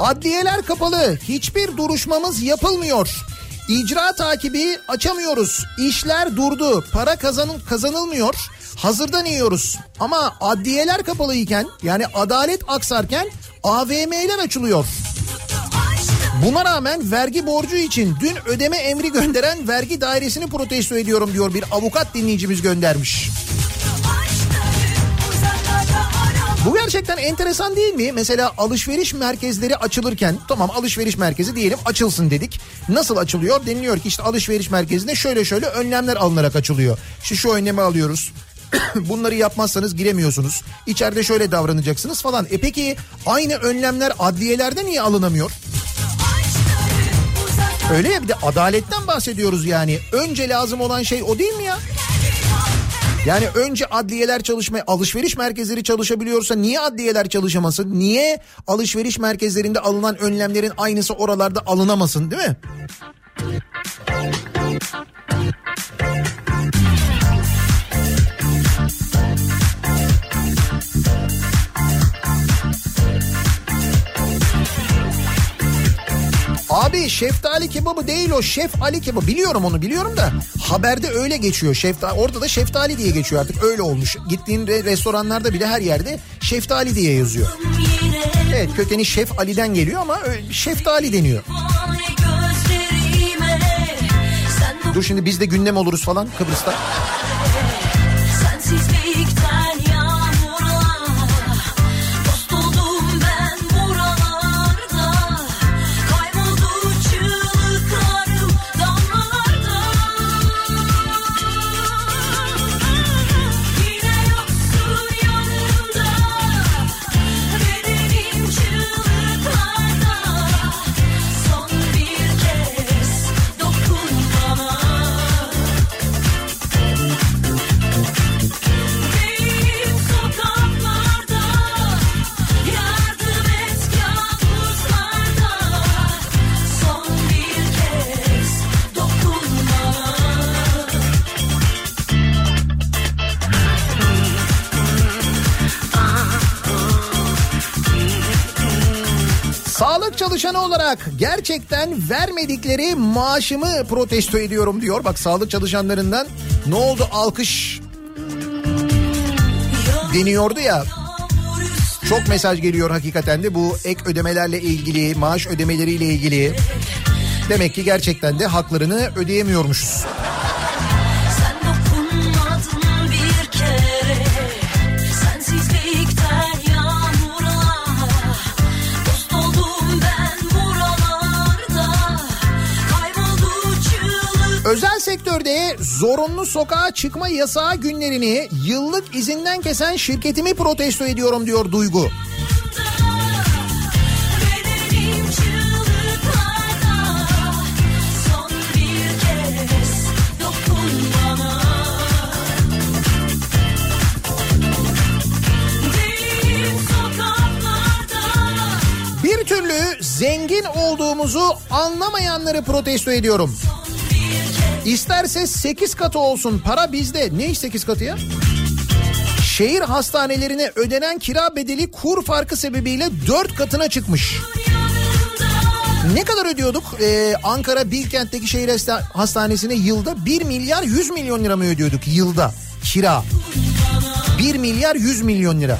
Adliyeler kapalı. Hiçbir duruşmamız yapılmıyor. İcra takibi açamıyoruz. İşler durdu. Para kazanın kazanılmıyor. Hazırdan yiyoruz. Ama adliyeler kapalıyken yani adalet aksarken AVM'ler açılıyor. Buna rağmen vergi borcu için dün ödeme emri gönderen vergi dairesini protesto ediyorum diyor bir avukat dinleyicimiz göndermiş. Bu gerçekten enteresan değil mi? Mesela alışveriş merkezleri açılırken tamam alışveriş merkezi diyelim açılsın dedik. Nasıl açılıyor? Deniliyor ki işte alışveriş merkezinde şöyle şöyle önlemler alınarak açılıyor. İşte şu önlemi alıyoruz. Bunları yapmazsanız giremiyorsunuz. İçeride şöyle davranacaksınız falan. E peki aynı önlemler adliyelerde niye alınamıyor? Öyle ya bir de adaletten bahsediyoruz yani. Önce lazım olan şey o değil mi ya? Yani önce adliyeler çalışmaya, alışveriş merkezleri çalışabiliyorsa niye adliyeler çalışamasın? Niye alışveriş merkezlerinde alınan önlemlerin aynısı oralarda alınamasın değil mi? Abi şeftali kebabı değil o şef Ali kebabı biliyorum onu biliyorum da haberde öyle geçiyor şeftali orada da şeftali diye geçiyor artık öyle olmuş gittiğin re- restoranlarda bile her yerde şeftali diye yazıyor. Evet kökeni şef Ali'den geliyor ama şeftali deniyor. Dur şimdi biz de gündem oluruz falan Kıbrıs'ta. Çalışanı olarak gerçekten vermedikleri maaşımı protesto ediyorum diyor. Bak sağlık çalışanlarından ne oldu alkış deniyordu ya. Çok mesaj geliyor hakikaten de bu ek ödemelerle ilgili, maaş ödemeleriyle ilgili. Demek ki gerçekten de haklarını ödeyemiyormuşuz. Sektörde zorunlu sokağa çıkma yasağı günlerini yıllık izinden kesen şirketimi protesto ediyorum diyor Duygu. Türlü zengin olduğumuzu anlamayanları protesto ediyorum. İsterse 8 katı olsun para bizde. Ne iş 8 katı ya? Şehir hastanelerine ödenen kira bedeli kur farkı sebebiyle 4 katına çıkmış. Ne kadar ödüyorduk? Ee, Ankara Bilkent'teki şehir hasta- hastanesine yılda 1 milyar 100 milyon lira mı ödüyorduk yılda kira? 1 milyar 100 milyon lira.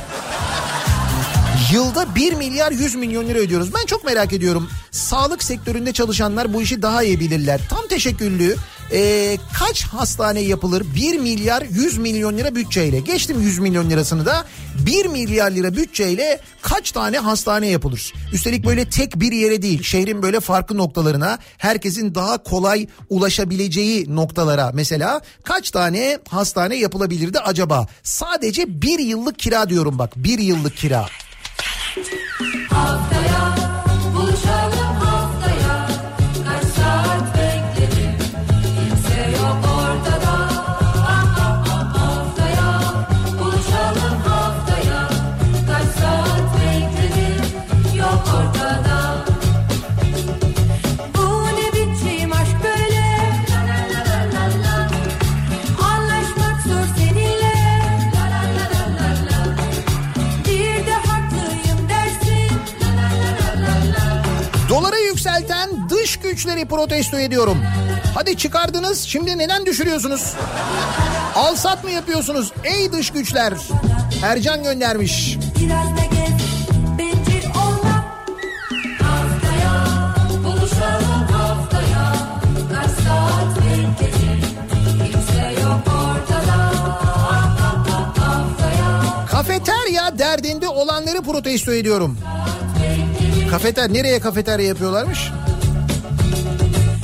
Yılda 1 milyar 100 milyon lira ödüyoruz. Ben çok merak ediyorum. Sağlık sektöründe çalışanlar bu işi daha iyi bilirler. Tam teşekküllü ee, kaç hastane yapılır 1 milyar 100 milyon lira bütçeyle? Geçtim 100 milyon lirasını da 1 milyar lira bütçeyle kaç tane hastane yapılır? Üstelik böyle tek bir yere değil şehrin böyle farklı noktalarına herkesin daha kolay ulaşabileceği noktalara mesela kaç tane hastane yapılabilirdi acaba? Sadece bir yıllık kira diyorum bak bir yıllık kira. Haftaya güçleri protesto ediyorum. Hadi çıkardınız şimdi neden düşürüyorsunuz? Al sat mı yapıyorsunuz ey dış güçler? Ercan göndermiş. Biraz da gez, Kafeterya derdinde olanları protesto ediyorum. Kafeter nereye kafeterya yapıyorlarmış?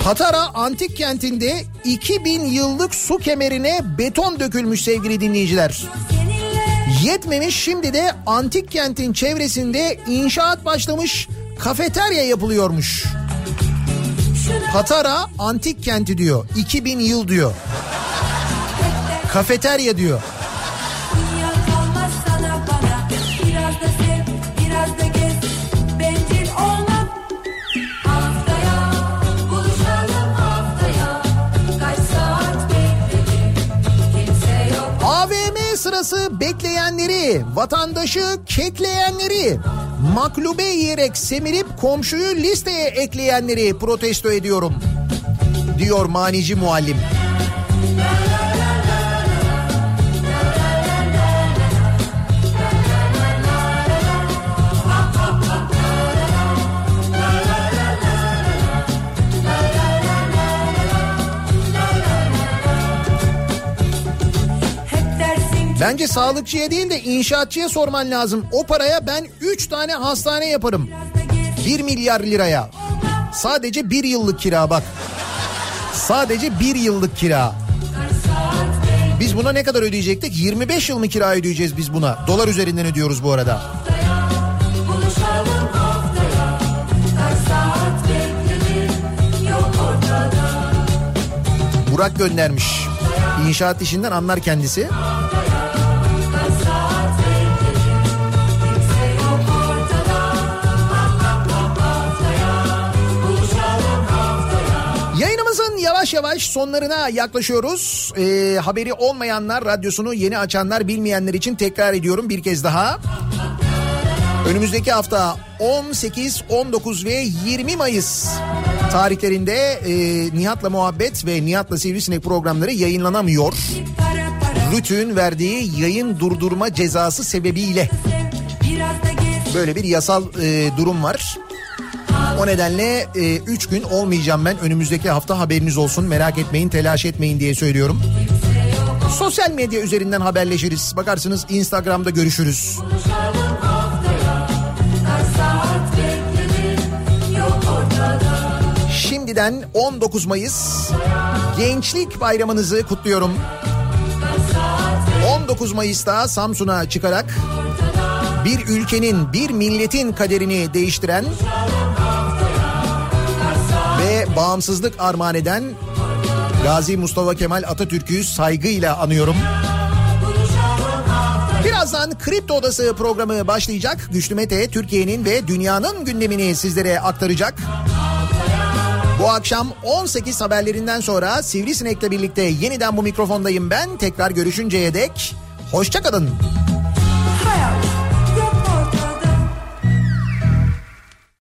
Patara antik kentinde 2000 yıllık su kemerine beton dökülmüş sevgili dinleyiciler. Yetmemiş şimdi de antik kentin çevresinde inşaat başlamış kafeterya yapılıyormuş. Patara antik kenti diyor. 2000 yıl diyor. Kafeterya diyor. Sırası bekleyenleri, vatandaşı kekleyenleri, maklube yiyerek semirip komşuyu listeye ekleyenleri protesto ediyorum. Diyor manici muallim. Bence sağlıkçıya değil de inşaatçıya sorman lazım. O paraya ben 3 tane hastane yaparım. 1 milyar liraya. Sadece bir yıllık kira bak. Sadece bir yıllık kira. Biz buna ne kadar ödeyecektik? 25 yıl mı kira ödeyeceğiz biz buna? Dolar üzerinden ödüyoruz bu arada. Burak göndermiş. İnşaat işinden anlar kendisi. Yavaş yavaş sonlarına yaklaşıyoruz. Ee, haberi olmayanlar, radyosunu yeni açanlar, bilmeyenler için tekrar ediyorum bir kez daha. Önümüzdeki hafta 18, 19 ve 20 Mayıs tarihlerinde e, Nihat'la Muhabbet ve Nihat'la Sivrisinek programları yayınlanamıyor. Rütü'nün verdiği yayın durdurma cezası sebebiyle böyle bir yasal e, durum var. O nedenle 3 gün olmayacağım ben önümüzdeki hafta haberiniz olsun merak etmeyin telaş etmeyin diye söylüyorum. Sosyal medya üzerinden haberleşiriz. Bakarsınız Instagram'da görüşürüz. Şimdiden 19 Mayıs Gençlik Bayramınızı kutluyorum. 19 Mayıs'ta Samsun'a çıkarak bir ülkenin, bir milletin kaderini değiştiren ve bağımsızlık armağan eden Gazi Mustafa Kemal Atatürk'ü saygıyla anıyorum. Birazdan Kripto Odası programı başlayacak. Güçlü Mete Türkiye'nin ve dünyanın gündemini sizlere aktaracak. Bu akşam 18 haberlerinden sonra Sivrisinek'le birlikte yeniden bu mikrofondayım ben. Tekrar görüşünceye dek hoşçakalın. Hayal